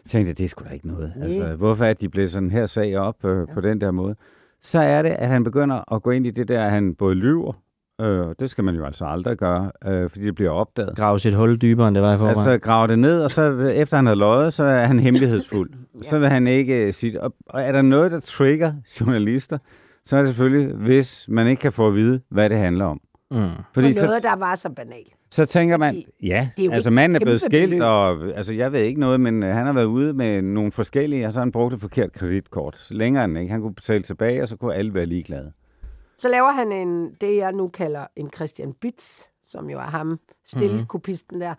D: tænkte jeg, det er sgu da ikke noget.
E: Nej.
D: Altså, hvorfor er de blevet sådan her sag op øh, ja. på den der måde? Så er det, at han begynder at gå ind i det der, at han både lyver, øh, det skal man jo altså aldrig gøre, øh, fordi det bliver opdaget.
C: Grave sit hul dybere, end det var i forvejen.
D: Altså grave det ned, og så efter han har løjet, så er han hemmelighedsfuld. Så vil han ikke øh, sige. Og, og er der noget, der trigger journalister, så er det selvfølgelig, hvis man ikke kan få at vide, hvad det handler om.
C: Mm.
D: Fordi
E: Og noget,
D: så,
E: der var så banalt.
D: så tænker man, ja,
E: det er
D: altså manden er blevet skilt,
E: beløb.
D: og altså jeg ved ikke noget, men øh, han har været ude med nogle forskellige, og så har han brugt et forkert kreditkort. Længere end ikke. Han kunne betale tilbage, og så kunne alle være ligeglade.
E: Så laver han en, det, jeg nu kalder en Christian Bitz, som jo er ham, stille kopisten der.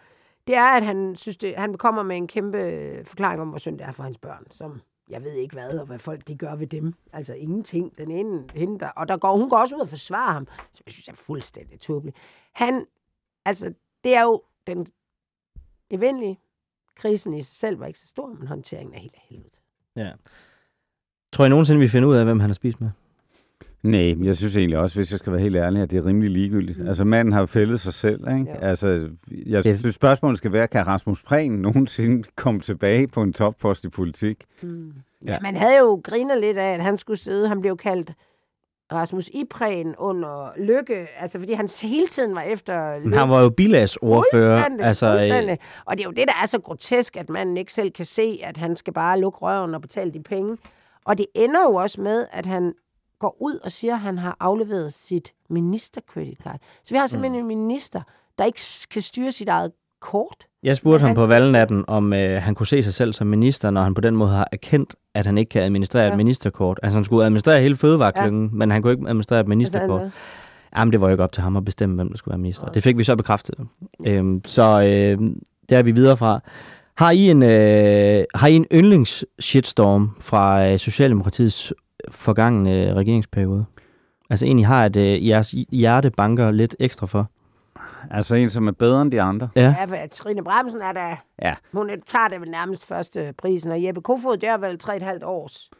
E: Det er, at han synes, det, han kommer med en kæmpe forklaring om, hvor synd det er for hans børn, som jeg ved ikke hvad, og hvad folk de gør ved dem. Altså ingenting. Den ene, hende der, og der går, hun går også ud og forsvarer ham, som jeg synes er fuldstændig tåbeligt. Han, altså, det er jo den evindelige krisen i sig selv var ikke så stor, men håndteringen er helt af helvede.
C: Ja. Tror I nogensinde, vi finder ud af, hvem han har spist med?
D: Nej, men jeg synes egentlig også, hvis jeg skal være helt ærlig, at det er rimelig ligegyldigt. Mm. Altså, manden har fældet sig selv, ikke?
E: Ja.
D: Altså, jeg
C: Det-
D: synes, spørgsmålet skal være, kan Rasmus Prehn nogensinde komme tilbage på en toppost i politik?
E: Mm.
D: Ja.
E: Ja. Man havde jo grinet lidt af, at han skulle sidde. Han blev kaldt Rasmus Ipræn under Lykke, altså fordi han hele tiden var efter
C: Men han var jo bilagsordfører.
E: Fuldstændig,
C: Altså, øh.
E: Og det er jo det, der er så grotesk, at man ikke selv kan se, at han skal bare lukke røven og betale de penge. Og det ender jo også med, at han går ud og siger, at han har afleveret sit ministercreditcard. Så vi har simpelthen
C: Mm.
E: en minister, der ikke kan styre sit eget kort.
C: Jeg spurgte ham
E: han-
C: på valgnatten, om øh, han kunne se sig selv som minister, når han på den måde har erkendt, at han ikke kan administrere ja.
E: Ja.
C: et ministerkort. Altså han skulle administrere hele fødevareklyngen, ja. men han kunne ikke administrere et ministerkort.
E: Altså,
C: Jamen, det var jo ikke op til ham at bestemme, hvem der skulle være minister. Det fik vi så bekræftet. Øhm, så øh, der er vi videre fra. Har I en, øh, har I en yndlings-shitstorm fra øh, Socialdemokratiets forgangne regeringsperiode? Altså en, I har, at øh, jeres hjerte banker lidt ekstra for?
D: Altså en, som er bedre end de andre?
C: Ja.
E: Ja, for Trine Bremsen er da...
D: Ja.
E: Hun tager det vel nærmest første prisen, og Jeppe Kofod, det er vel tre et halvt års.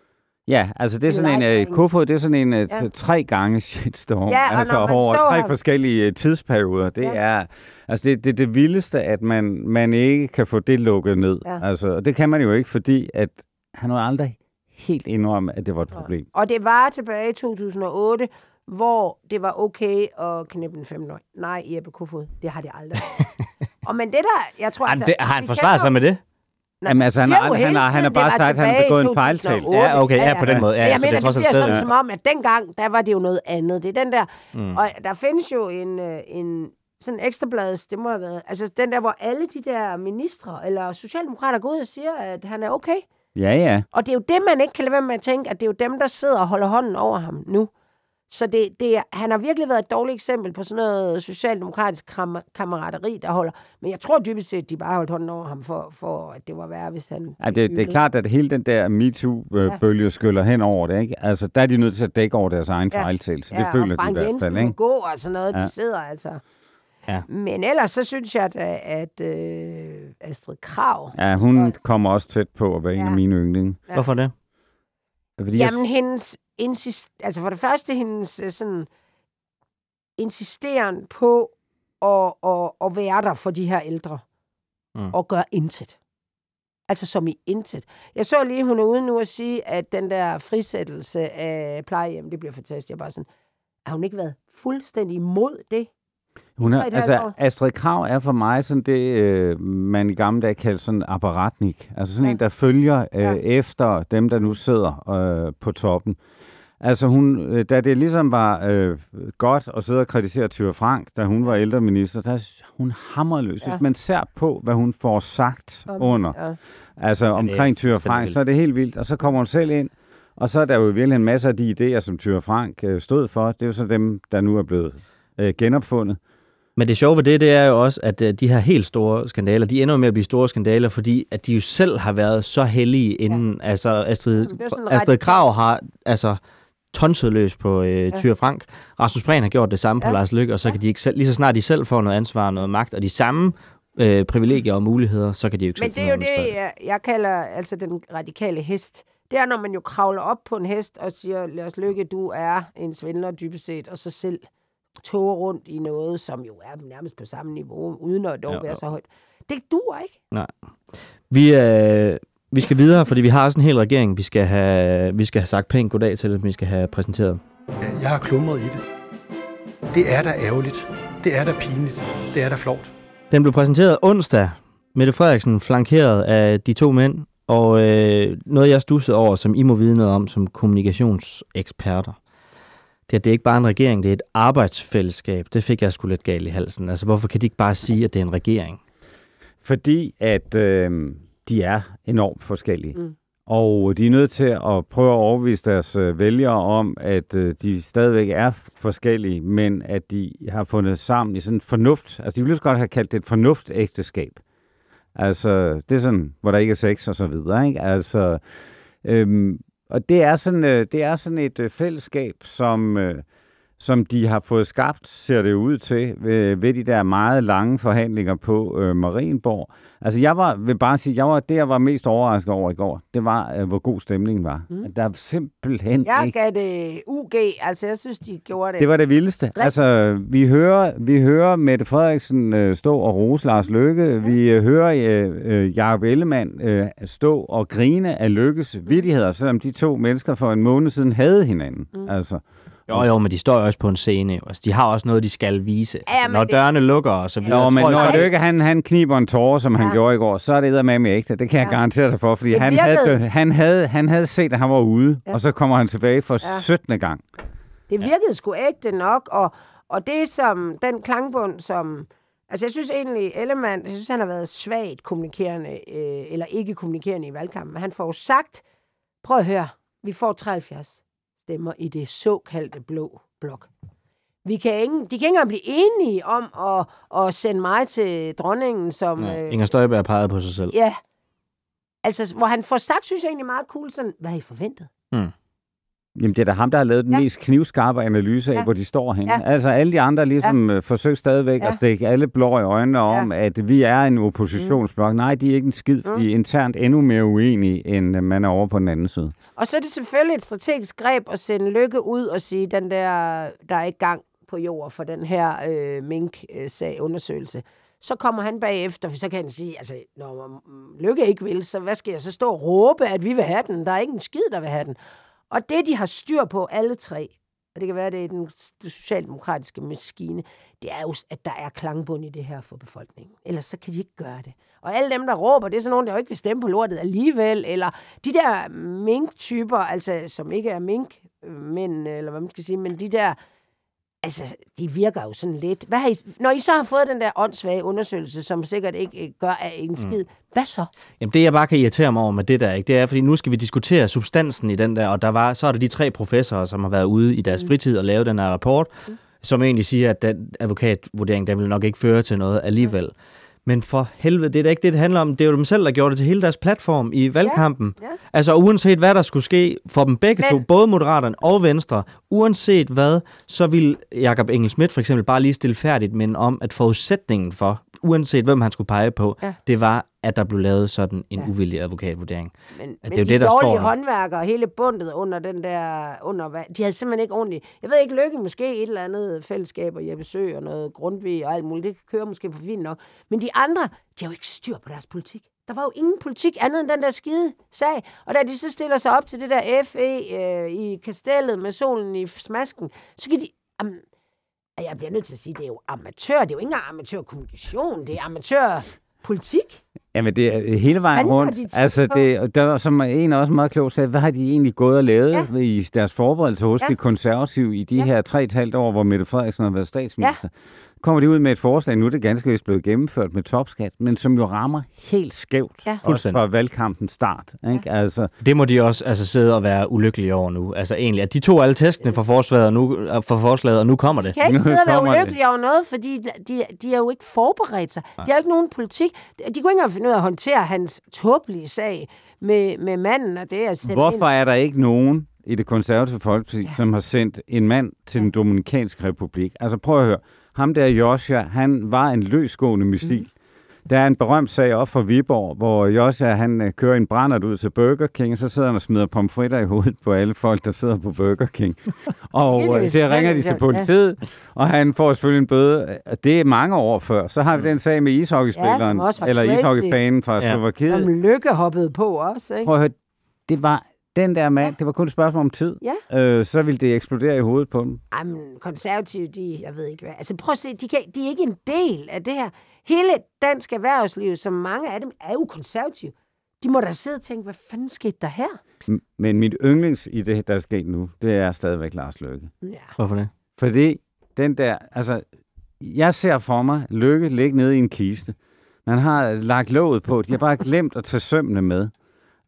D: Ja, altså det er sådan en, uh. Kofod, det er sådan en uh,
E: Ja.
D: tre gange shitstorm.
E: Ja,
D: altså over
E: så
D: tre
E: ham-
D: forskellige uh, tidsperioder. Det
E: Ja.
D: er altså det, det, det vildeste, at man, man ikke kan få det lukket ned.
E: Ja.
D: Altså, og det kan man jo ikke, fordi at han har aldrig helt indrømme, at det var et problem.
E: Og det var tilbage i 2008, hvor det var okay at knippe en 15 år. Nej, Jeppe Kofod, det har det aldrig. og men det der, jeg tror...
C: Jamen,
E: altså,
C: det, har han forsvaret sig med det?
E: Nå,
D: Jamen, altså, han han
E: hele
D: har- han har bare sagt, at han har begået en fejltagelse.
E: 2008.
C: Ja, okay, ja, på den måde. Ja,
E: jeg
C: så det er
E: mener, det bliver sådan,
C: ja.
E: som om, at dengang, der var det jo noget andet. Det er den der...
C: Mm.
E: Og der findes jo en, øh, en sådan ekstrabladet, det må have været, altså den der, hvor alle de der ministre eller socialdemokrater går ud og siger, at han er okay.
D: Ja, ja.
E: Og det er jo det, man ikke kan lade være med at tænke, at det er jo dem, der sidder og holder hånden over ham nu. Så det, det, han har virkelig været et dårligt eksempel på sådan noget socialdemokratisk kram, kammerateri, der holder. Men jeg tror dybest set, de bare holdt hånden over ham, for, for at det var værre, hvis han...
D: Ja, det, det er klart, at hele den der MeToo-bølge skyller hen over det, ikke? Altså, der er de nødt til at dække over deres egen ja. fejltagelse. Det
E: ja,
D: føler
E: og
D: de i
E: Frank
D: hvert fald, ikke?
E: gå og sådan noget,
D: Ja.
E: de sidder altså.
C: Ja.
E: Men ellers så synes jeg, at, at øh, Astrid Krav...
D: Ja, hun
E: også-
D: kommer også tæt på at være en af
E: Ja.
D: mine yndlinge.
E: Ja.
C: Hvorfor det?
D: Fordi jeg,
E: Jamen, hendes insist... Altså, for det første, hendes øh, sådan insisteren på at, at, at være der for de her ældre.
C: Mm.
E: Og gøre intet. Altså, som i intet. Jeg så lige, hun er ude nu at sige, at den der frisættelse af plejehjem, det bliver fantastisk. Jeg er bare sådan, har hun ikke været fuldstændig imod det?
D: Hun er, altså,
E: år.
D: Astrid Krav er for mig sådan det, øh, man i gamle dage kaldte sådan apparatnik. Altså sådan
E: Ja.
D: ja. en, der følger øh,
E: Ja.
D: efter dem, der nu sidder øh, på toppen. Altså hun, øh, da det ligesom var øh, godt at sidde og kritisere Thyre Frank, da hun var ældreminister, der er hun hammerløs.
E: Ja.
D: Hvis man ser på, hvad hun får sagt
E: Om-
D: under,
E: Ja.
D: Altså
C: er
D: omkring Thyre Frank, så er det helt vildt. Og så kommer hun selv ind, og så er der jo virkelig en masse af de idéer, som Thyre Frank øh, stod for. Det er jo så dem, der nu er blevet øh, genopfundet.
C: Men det sjove ved det, det er jo også, at øh, de her helt store skandaler, de ender jo med at blive store skandaler, fordi at de jo selv har været så heldige inden. Ja. Altså Astrid, Astrid Krav har altså tonset løs på øh,
E: Ja.
C: Thyre Frank. Rasmus Prehn har gjort det samme ja. på
E: Ja.
C: Lars Lykke, og så kan de ikke selv, lige så snart de selv får noget ansvar og noget magt, og de samme øh, privilegier og muligheder, så kan de jo ikke
E: Men
C: selv
E: det er jo det, jeg, jeg kalder altså den radikale hest. Det er, når man jo kravler op på en hest og siger, lad os lykke, du er en svindler dybest set, og så selv toger rundt i noget, som jo er nærmest på samme niveau, uden at dog
C: Jo,
E: være så højt. Det duer ikke.
C: Vi, øh, vi skal videre, fordi vi har også en hel regering, vi skal have, vi skal have sagt pænt goddag til, vi skal have præsenteret.
H: Jeg har klumret i det. Det er da ærgerligt. Det er da pinligt. Det er da flovt.
C: Den blev præsenteret onsdag. Mette Frederiksen flankeret af de to mænd, og øh, noget jeg stussede over, som I må vide noget om som kommunikationseksperter. Det er, at det er ikke bare en regering, det er et arbejdsfællesskab. Det fik jeg sgu lidt galt i halsen. Altså, hvorfor kan de ikke bare sige, at det er en regering?
D: Fordi at øh, de er enormt forskellige.
E: Mm.
D: Og de er nødt til at prøve at overbevise deres øh, vælgere om, at øh, de stadigvæk er forskellige, men at de har fundet sammen i sådan en fornuft. Altså, de ville så godt have kaldt det et fornuftægteskab. Altså, det er sådan, hvor der ikke er sex og så videre, ikke? Altså, øhm, og det er sådan, øh, det er sådan et øh, fællesskab, som, øh, som de har fået skabt, ser det ud til, ved, ved de der meget lange forhandlinger på øh, Marienborg. Altså, jeg var, vil bare sige, jeg var, det, jeg var mest overrasket over i går, det var, øh, hvor god stemningen var.
E: Mm.
D: Mm. Der er simpelthen
E: Jeg
D: ikke
E: gav det UG, altså jeg synes, de gjorde det.
D: det var det vildeste.
E: Rigtig.
D: Altså, vi hører, vi hører Mette Frederiksen øh, stå og rose Lars Løkke. Ja. Vi øh, hører øh, øh, Jacob Ellemann øh, stå og grine af Lykkes vittigheder, selvom de to mennesker for en måned siden havde hinanden. Mm. Altså,
C: Jo, jo, men de står jo også på en scene. jo. Altså, de har også noget, de skal vise.
E: Ja,
C: Altså, når
E: det-
C: dørene lukker og så videre.
D: Nå, men
C: tror jeg-
D: når Lykke han, han kniber en tårer, som ja. han
E: Ja.
D: gjorde i går, så er det med ægte. Det kan jeg
E: Ja.
D: garantere dig for, fordi
E: Det
D: han
E: virkede.
D: havde, han, havde, han havde set, at han var ude,
E: Ja.
D: og så kommer han tilbage for
E: Ja.
D: ja. 17. gang.
E: Det virkede sgu ægte nok, og, og det som, den klangbund, som, altså jeg synes egentlig, Ellemann, jeg synes, han har været svagt kommunikerende, øh, eller ikke kommunikerende i valgkampen, men han får jo sagt, prøv at høre, vi får 73 stemmer i det såkaldte blå blok. Vi kan ikke, de kan ikke engang blive enige om at, at sende mig til dronningen, som...
C: Ja,
E: øh,
C: Inger Støjberg pegede på sig selv.
E: ja, altså, hvor han får sagt, synes jeg egentlig meget cool, sådan, hvad har I forventet?
D: Jamen, det er da ham, der har lavet den
E: Ja.
D: ja. mest knivskarpe analyse af,
E: Ja.
D: ja. hvor de står henne.
E: Ja.
D: Ja. Altså, alle de andre ligesom ja. forsøger stadigvæk
E: Ja.
D: ja. at stikke alle blå i øjnene om, at vi er en oppositionsblok. Mm. Nej, de er ikke en skid, for de er internt endnu mere uenige, end øh, man er over på den anden side.
E: Og så er det selvfølgelig et strategisk greb at sende Lykke ud og sige, den der, der er ikke gang på jord for den her øh, mink-sag undersøgelse. Så kommer han bagefter, for så kan han sige, altså, når mm, Lykke ikke vil, så hvad skal jeg så stå og råbe, at vi vil have den? Der er ikke en skid, der vil have den. Og det, de har styr på, alle tre, og det kan være, det er den, den socialdemokratiske maskine, det er jo, at der er klangbund i det her for befolkningen. Ellers så kan de ikke gøre det. Og alle dem, der råber, det er sådan nogen, der jo ikke vil stemme på lortet alligevel, eller de der mink-typer, altså som ikke er mink, men, eller hvad man skal sige, men de der altså, de virker jo sådan lidt. Hvad har I, når I så har fået den der åndssvage undersøgelse, som sikkert ikke øh, gør af en skid, mm. hvad så?
C: Jamen det, jeg bare kan irritere mig over med det der, ikke, det er, fordi nu skal vi diskutere substansen i den der, og der var, så er der de tre professorer, som har været ude i deres fritid og lavet den her rapport, mm. som egentlig siger, at den advokatvurdering, den vil nok ikke føre til noget alligevel. Mm. Men for helvede, det er da ikke det, det handler om. Det er jo dem selv, der gjorde det til hele deres platform i valgkampen.
E: Ja, ja.
C: Altså uanset hvad der skulle ske for dem begge
E: Men-
C: to, både Moderaterne og Venstre, uanset hvad, så vil Jakob Engel Schmidt for eksempel bare lige stille færdigt men om, at forudsætningen for, uanset hvem han skulle pege på,
E: Ja.
C: det var, at der blev lavet sådan en
E: Ja.
C: uvildig advokatvurdering.
E: Men,
C: det er
E: men
C: jo
E: de
C: det, der
E: dårlige
C: står
E: håndværkere, hele bundet under den der, under, de havde simpelthen ikke ordentligt, jeg ved ikke, Lykke måske et eller andet fællesskab, og Jeppe Sø og noget Grundtvig og alt muligt, det kører måske for fint nok, men de andre, de har jo ikke styr på deres politik. Der var jo ingen politik andet end den der skide sag. Og da de så stiller sig op til det der FE øh, i kastellet med solen i smasken, så kan de... Am, jeg bliver nødt til at sige, det er jo amatør. Det er jo ikke engang amatørkommunikation. Det er amatørpolitik.
D: Jamen, det er hele vejen
E: har
D: rundt.
E: de
D: Altså, det, der var som en også meget klog sagde, hvad har de egentlig gået og lavet
E: Ja.
D: i deres forberedelse hos
E: Ja.
D: de konservative i de
E: ja.
D: her tre et halvt år, hvor Mette Frederiksen har været statsminister? Ja. Kommer de ud med et forslag, nu er det ganske vist blevet gennemført med topskat, men som jo rammer helt skævt,
E: Ja.
D: også
C: Fuldstændig.
D: fra valgkampens start. Ikke? Ja. Altså,
C: Det må de også altså, sidde og være ulykkelige over nu. Altså egentlig, at de tog alle tæskene for forslaget, og nu, for forslaget, og nu kommer det.
E: kan ikke sidde og være
D: kommer det.
E: ulykkelige over noget, fordi de, de har jo ikke forberedt sig. De har jo ikke nogen politik. De kunne ikke engang finde ud af at håndtere hans tåbelige sag med, med manden og det at sætte
D: hvorfor
E: ind.
D: er der ikke nogen i det konservative folkeparti, ja. som har sendt en mand til den Dominikanske Republik? Altså prøv at høre. Ham der Joshua, han var en løsgående missil. Mm. Der er en berømt sag op fra Viborg, hvor Joshua han øh, kører en brændert ud til Burger King, og så sidder han og smider pomfritter i hovedet på alle folk, der sidder på Burger King. og øh, så ringer de til
E: ja.
D: politiet, og han får selvfølgelig en bøde. Det er mange år før. Så har vi den sag med
E: Ja,
D: ishockeyspilleren,
E: var
D: eller ishockeyfanen fra
C: Ja.
D: Slovakiet.
E: Som Lykke hoppede på også, ikke?
D: Prøv at høre, det var den der mand, det var kun et spørgsmål om tid.
E: Ja.
D: Øh, så ville det eksplodere i hovedet på dem.
E: Ej, men konservative, de, jeg ved ikke hvad. Altså prøv at se, de, kan, de er ikke en del af det her. Hele dansk erhvervsliv, som mange af dem er jo konservative. De må da sidde og tænke, hvad fanden skete der her?
D: Men mit yndlings i det, der er sket nu, det er stadigvæk Lars Løkke.
E: Ja.
C: Hvorfor det?
D: Fordi den der, altså, jeg ser for mig Lykke ligge nede i en kiste. Man har lagt låget på, de har bare glemt at tage sømmene med.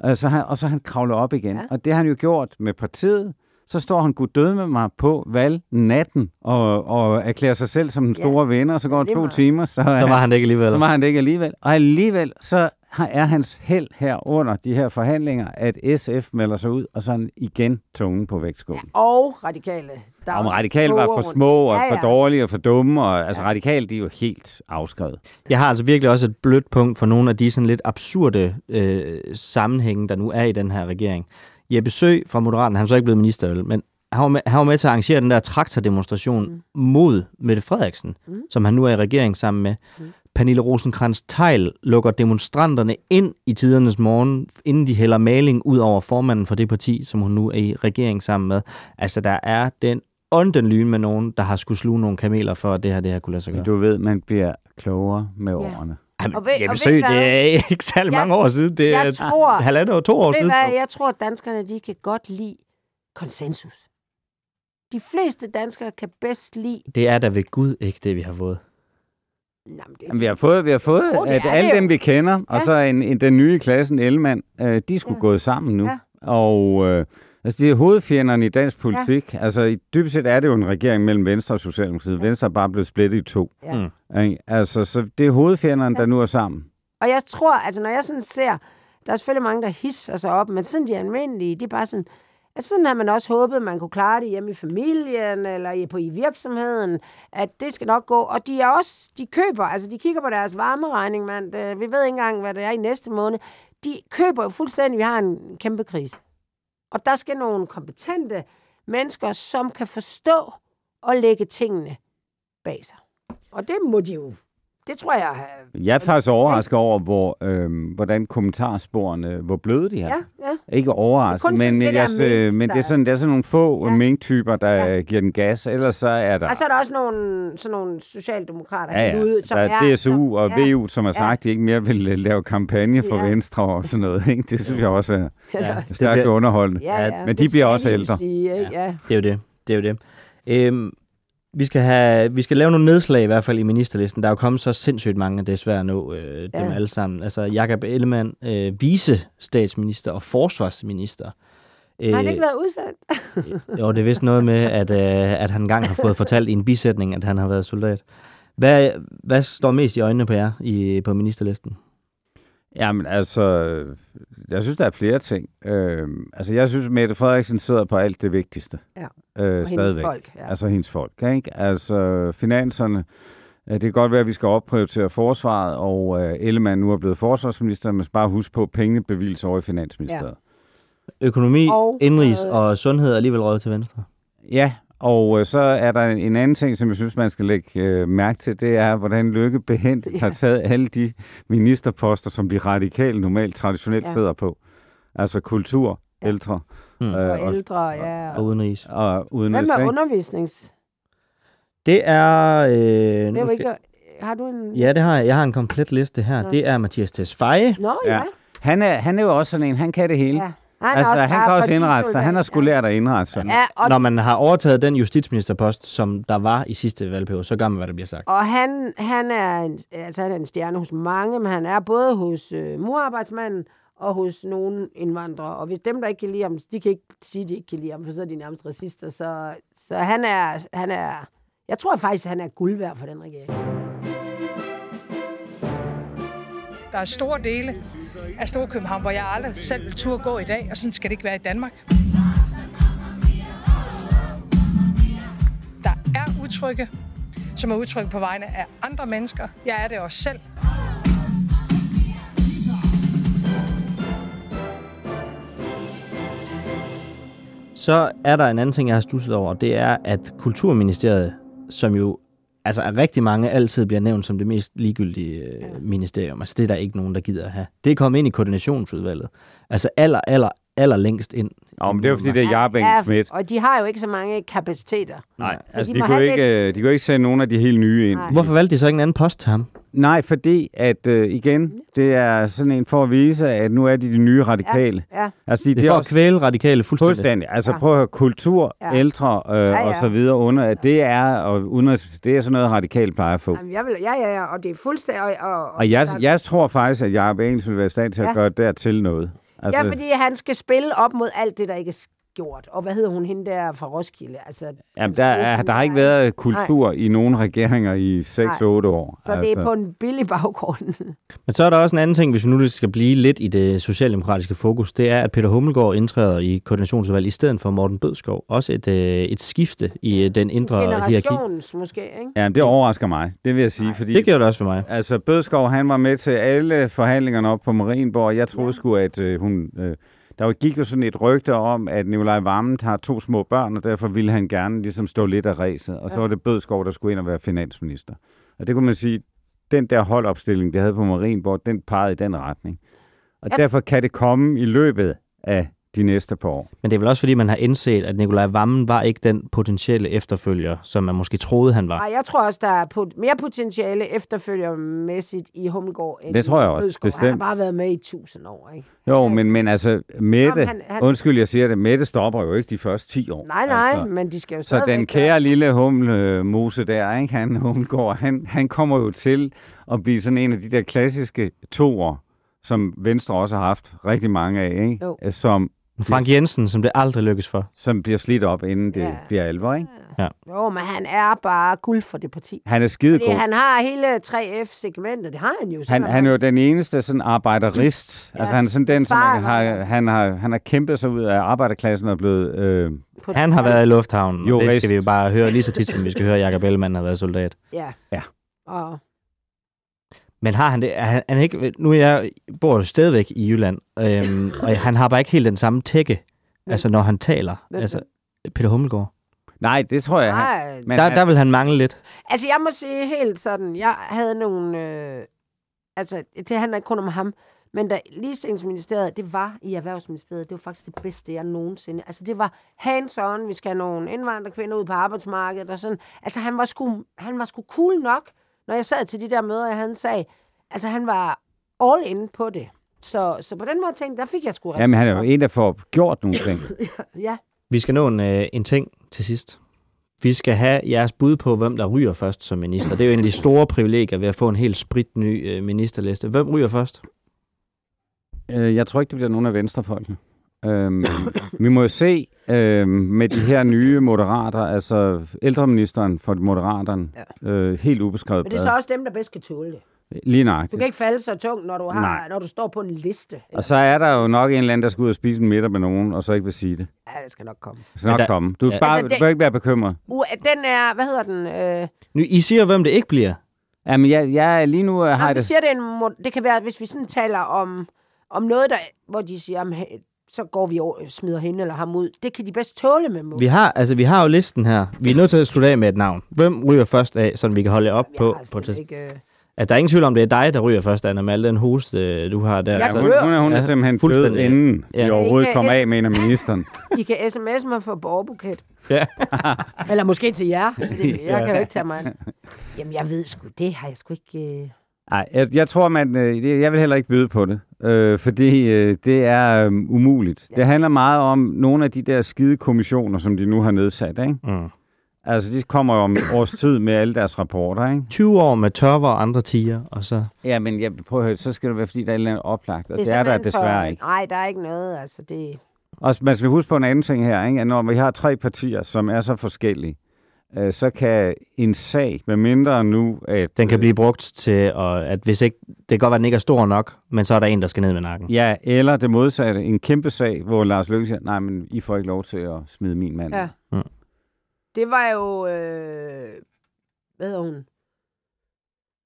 D: Og så han, og så han kravler op igen.
E: Ja.
D: Ja. Og det har han jo gjort med partiet. Så står han gud døde med mig på valgnatten og, og erklærer sig selv som den
E: Ja.
D: store vinder, og så går
E: Ja, det
D: to
E: meget.
D: timer, så,
C: Så var han det ikke alligevel.
D: så var han det ikke alligevel. Og alligevel, så er hans held her under de her forhandlinger, at SF melder sig ud, og så han igen tungen på vægtskålen.
E: Og radikale. Der er
D: Om radikale var for små og
E: Ja,
D: for
E: ja.
D: dårlige og for dumme, og altså radikale, de er jo helt afskrevet.
C: Jeg har altså virkelig også et blødt punkt for nogle af de sådan lidt absurde øh, sammenhænge, der nu er i den her regering. Jeppe Sø fra Moderaten, han er så ikke blevet minister, vel, men han var, med, han var med til at arrangere den der traktordemonstration mm. mod Mette Frederiksen, mm. som han nu er i regering sammen med. Mm. Pernille rosenkrantz teil lukker demonstranterne ind i tidernes morgen, inden de hælder maling ud over formanden for det parti, som hun nu er i regering sammen med. Altså, der er den ånden lyn med nogen, der har skulle sluge nogle kameler for, at det her, det her kunne lade sig gøre.
D: du ved, man bliver klogere med årene.
C: Jamen,
E: Og ved-
C: Jeppe
E: og ved
C: det er ikke særlig
E: Jeg-
C: mange år siden. Det er
E: jeg tror-
C: halvandet og to år
E: Ved
C: siden.
E: hvad, jeg tror, at danskerne de kan godt lide konsensus. De fleste danskere kan bedst lide...
C: Det er da ved Gud ikke det, vi har fået.
E: Jamen, det,
D: Jamen, vi har fået, vi har fået
E: det
D: at
E: er
D: alle dem, vi kender, ja. og så en, en, den nye klassen, Ellemann, øh, de skulle
E: Ja.
D: gået sammen nu.
E: Ja.
D: Og øh, altså, de er hovedfjenderne i dansk politik. Ja. Altså, i, dybest set er det jo en regering mellem Venstre og Socialdemokratiet. Ja. Venstre er bare blevet splittet i to.
E: Ja.
C: Mm.
D: Ikke? Altså, så det er hovedfjenderne, ja. der nu er sammen.
E: Og jeg tror, altså når jeg sådan ser, der er selvfølgelig mange, der hisser sig op, men sådan de almindelige, det er bare sådan, at sådan havde man også håbet, at man kunne klare det hjemme i familien, eller i- på i virksomheden, at det skal nok gå. Og de er også, de køber, altså de kigger på deres varmeregning, mand. Vi ved ikke engang, hvad det er i næste måned. De køber jo fuldstændig, vi har en kæmpe krise. Og der skal nogle kompetente mennesker, som kan forstå og lægge tingene bag sig. Og det må de jo. Det tror jeg. øh,
D: Jeg er faktisk overrasket over, hvor, øh, hvordan kommentarsporene, hvor bløde de er.
E: Ja, ja.
D: Ikke overrasket, men,
E: det
D: jeg,
E: der mink,
D: men
E: der
D: det er sådan, det er sådan nogle få
E: Ja.
D: ja. mink-typer, der
E: Ja.
D: ja. giver den gas. Ellers så er der...
E: Og så er der også nogle, sådan nogle socialdemokrater
D: Ja, ja.
E: ude, som
D: der
E: er...
D: er DSU
E: som,
D: og
E: ja,
D: VU, som har sagt, at de ikke mere vil øh, lave kampagne for
E: Ja.
D: Venstre og sådan noget. Ikke? Det synes jeg også er
E: Ja,
D: stærkt underholdende.
E: ja, ja,
D: Men de
E: det
D: bliver også ældre.
E: Sige, ikke? Ja.
C: Det er jo det. Det er jo det. Øhm, Vi skal, have, vi skal lave nogle nedslag i hvert fald i ministerlisten. Der er jo kommet så sindssygt mange, at det er svært at nå øh, dem
E: Ja.
C: alle sammen. Altså Jakob Ellemann, øh, vice-statsminister og forsvarsminister.
E: Har han
C: Øh,
E: ikke været udsat?
C: Jo, det er vist noget med, at, øh, at han engang har fået fortalt i en bisætning, at han har været soldat. Hvad, hvad står mest i øjnene på jer i, på ministerlisten?
D: Jamen, altså, jeg synes, der er flere ting. Øh, altså, jeg synes, Mette Frederiksen sidder på alt det vigtigste.
E: Ja.
D: Øh,
E: Og hendes
D: stadigvæk.
E: folk, ja.
D: Altså, hendes folk, ikke? Altså, finanserne, øh, det kan godt være, at vi skal opprioritere forsvaret, og øh, Ellemann nu er blevet forsvarsminister, men bare huske på, at pengene bevilges over i Finansministeriet.
C: Økonomi,
E: Og,
C: indrigs
E: øh,
C: og sundhed er alligevel røget til venstre.
D: Ja, og øh, så er der en, en anden ting, som jeg synes, man skal lægge øh, mærke til, det er, hvordan Lykke behent ja. har taget alle de ministerposter, som de radikale normalt traditionelt
E: Ja.
D: sidder på. Altså kultur,
E: Ja.
D: ældre
C: Hmm.
D: øh,
E: Og
D: og,
E: ældre, ja.
C: Og udenrigs.
D: og uden
E: Hvem er undervisnings?
C: Det er... Øh,
E: Det er
C: nu
E: jo
C: skal,
E: ikke... Har du en...
C: Ja, det har jeg. Jeg har en komplet liste her.
E: Nå.
C: Det er Mathias Tesfaye.
E: Nå, ja.
D: Ja. Han er, han er jo også sådan en, han kan det hele.
E: ja. Han, er
D: Altså,
E: også
D: han kan også indrette sig. Han har sgu lært at indrette sig.
E: Ja, og,
C: Når man har overtaget den justitsministerpost, som der var i sidste valgperiode, så gør man, hvad der bliver sagt.
E: og han, han, er en, altså, han er en stjerne hos mange, men han er både hos øh, murarbejdsmanden og hos nogle indvandrere. Og hvis dem, der ikke kan lide ham, de kan ikke sige, at de ikke kan lide ham, for så er de nærmest racister. Så, så han, er, han er... Jeg tror faktisk, han er guld værd for den regering.
B: Der er store dele af Storkøbenhavn, hvor jeg aldrig selv vil turde gå i dag, og sådan skal det ikke være i Danmark. Der er udtrykke, som er udtryk på vegne af andre mennesker. Jeg er det også selv.
C: Så er der en anden ting, jeg har stusset over, det er, at Kulturministeriet, som jo altså af rigtig mange altid bliver nævnt som det mest ligegyldige øh, ministerium, altså det er der ikke nogen, der gider at have. Det er kommet ind i koordinationsudvalget. Altså aller, aller, aller længst ind.
D: Nå, men det er jo fordi, det er Jarben
E: Ja,
D: Schmidt.
E: og de har jo ikke så mange kapaciteter.
D: Nej,
E: Så
D: altså
E: de
D: de, kunne ikke, øh, de kunne ikke sende nogen af de helt nye ind.
E: Nej.
C: Hvorfor valgte de så ikke en anden post til ham?
D: Nej, fordi at øh, igen, det er sådan en for at vise, at nu er de de nye radikale.
E: Ja,
D: Altså, de,
C: Det er for at kvæle radikale fuldstændig.
D: Fuldstændig. Altså
E: Ja.
D: prøv at høre, kultur,
E: Ja.
D: ja. ældre øh, ja,
E: ja.
D: ja. og så videre under, at det er, og udenrigs, det er sådan noget radikalt plejer at få.
E: Jamen, jeg vil, ja, ja, ja, og det er fuldstændig... Og, og,
D: Og jeg,
E: der-
D: jeg tror faktisk, at Jacob Engels vil være i stand til at
E: Ja.
D: gøre dertil noget. Altså,
E: Ja, fordi han skal spille op mod alt det, der ikke gjort. Og hvad hedder hun, hende der fra Roskilde? Altså,
D: jamen, der, er, der har ikke været kultur i nogen regeringer i 6-8 år.
E: Så det er på en billig baggrund.
C: Men så er der også en anden ting, hvis vi nu skal blive lidt i det socialdemokratiske fokus, det er, at Peter Hummelgaard indtræder i koordinationsudvalget i stedet for Morten Bødskov. Også et, øh, et skifte i øh, den indre hierarki.
E: Måske, ikke?
D: Ja, det overrasker mig, det vil jeg sige. Fordi,
C: Det gjorde det også for mig.
D: Altså, Bødskov, han var med til alle forhandlingerne op på Marienborg. Jeg troede
E: Ja.
D: sgu, at øh, hun... Øh, der var- gik jo sådan et rygte om, at Nikolaj Vammen har to små børn, og derfor ville han gerne ligesom stå lidt af ræset. Og så
E: Ja.
D: var det Bødskov, der skulle ind og være finansminister. Og det kunne man sige, den der holdopstilling, de havde på Marienborg, den pegede i den retning. Og
E: Ja.
D: derfor kan det komme i løbet af de næste par år.
C: Men det er vel også, fordi man har indset, at Nikolaj Vammen var ikke den potentielle efterfølger, som man måske troede, han var.
E: Nej, jeg tror også, der er pot- mere potentiale efterfølgermæssigt i Hummelgaard. end
D: Det tror jeg også,
E: Bødskov. Han
D: bestemt.
E: har bare været med i tusind år, ikke?
D: Jo,
E: Altså-
D: men, men altså, Mette,
E: Jamen, han- han-
D: undskyld, jeg siger det, Mette stopper jo ikke de første 10 år.
E: Nej, nej,
D: Altså.
E: men de skal jo
D: Så den kære lille humlemose der, ikke? han Hummelgaard, han, han kommer jo til at blive sådan en af de der klassiske toer, som Venstre også har haft rigtig mange af, ikke?
E: Jo.
D: Som,
C: Frank Jensen, som det aldrig lykkes for.
D: som bliver slidt op, inden det
E: Ja.
D: ja. bliver alvor. Ikke?
E: Jo, men han er bare guld for det parti.
D: Han er skidegod.
E: Fordi han har hele 3F-segmentet, det har han jo.
D: Han, han er jo den eneste sådan arbejderist.
E: Ja,
D: Altså han er sådan den, som han har, han, har, han har kæmpet sig ud af arbejderklassen og er blevet... Øh,
C: Han har været i lufthavnen, og det skal vi jo bare høre lige så tit, som vi skal høre, at Jacob Ellemann har været soldat.
E: Ja.
D: Ja.
E: Og
C: Men har han det? Er han, er han ikke, nu er jeg bor jo stadigvæk i Jylland, øhm, og han har bare ikke helt den samme tække,
E: Hvem?
C: altså når han taler.
E: Hvem
C: Altså, Peter Hummelgaard.
D: nej, det tror jeg. Han,
E: nej,
D: men
C: Der,
D: han,
C: der vil han mangle lidt.
E: Altså, jeg må sige helt sådan, jeg havde nogle... Øh, altså, det handler ikke kun om ham, men da ligestillingsministeriet, det var i Erhvervsministeriet, det var faktisk det bedste, jeg nogensinde... Altså, det var hands-on, vi skal have nogle indvandrerkvinder ud på arbejdsmarkedet og sådan. Altså, han var sgu, han var sgu cool nok, når jeg sad til de der møder, jeg havde en sag. Altså, han var all in på det. Så, så på den måde tænkte, der fik jeg sgu
D: jamen, han er jo en, der får gjort nogle ting.
E: Ja,
C: Vi skal nå en, øh, en ting til sidst. Vi skal have jeres bud på, hvem der ryger først som minister. Det er jo en af de store privilegier ved at få en helt sprit ny øh, ministerliste. Hvem ryger først?
D: Øh, jeg tror ikke, det bliver nogen af venstrefolkene. Øhm, vi må jo se øhm, med de her nye moderater, altså ældreministeren for moderaterne, ja. øh, helt ubeskrevet
E: Men det er så også dem, der bedst kan tåle det.
D: Lige
E: Du
D: nøjagtigt.
E: kan ikke falde så tungt, når du, har,
D: Nej.
E: når du står på en liste.
D: Og så er der jo nok en eller anden, der skal ud og spise en middag med nogen, og så ikke vil sige det.
E: Ja, det skal nok komme.
D: Det skal nok
C: der-
D: komme. Du,
C: ja.
D: bare,
E: Altså,
D: du
E: det-
D: bør ikke være bekymret.
E: Uh, den er, hvad hedder den? Øh,
C: Nu, I siger, hvem det ikke bliver.
D: Jamen, jeg, jeg lige nu øh, har
E: du
D: det...
E: siger, det, en, det kan være, hvis vi sådan taler om, om noget, der, hvor de siger, jamen, hey, så går vi over, smider hende eller ham ud. Det kan de bedst tåle med mod.
C: Vi har, altså, vi har jo listen her. Vi er nødt til at slutte af med et navn. Hvem ryger først af, så vi kan holde op
E: Jeg
C: på, på det.
E: ikke, øh,
C: At der er ingen tvivl om, det er dig, der ryger først, Anna, med al den hoste, øh, du har der.
E: Jeg
C: Så-
D: Hun, hun, er, hun er
C: Ja,
D: simpelthen død, inden
C: Ja.
D: de overhovedet
E: Ikke-
D: kom af, mener ministeren.
E: I kan sms mig for borgerbuket.
C: Ja.
E: Eller måske til jer. Det, jeg kan jo ikke tage mig. Jamen, jeg ved sgu, det har jeg sgu ikke...
D: Nej, jeg, jeg tror, man, øh, det- jeg vil heller ikke byde på det, øh, fordi øh, det er øh, umuligt. Ja. Det handler meget om nogle af de der skide kommissioner, som de nu har nedsat. Ikke?
C: Mm.
D: Altså, de kommer jo om års tid med alle deres rapporter. Ikke?
C: 20 år med tørver og andre tiger, og så...
D: Ja, men jeg prøver at høre, så skal det være, fordi der er et eller andet oplagt, og det, det er der desværre
E: for...
D: ikke.
E: Nej, der er ikke noget. Altså, det...
D: Og man skal huske på en anden ting her, ikke? at når vi har tre partier, som er så forskellige, øh, så kan en sag, med mindre nu, at...
C: Den kan blive brugt til, at, at hvis ikke, det kan godt være, at den ikke er stor nok, men så er der en, der skal ned med nakken.
D: Ja, eller det modsatte. En kæmpe sag, hvor Lars Løkke siger, nej, men I får ikke lov til at smide min mand.
E: Ja.
C: Mm.
E: Det var jo... Øh... Hvad hedder hun?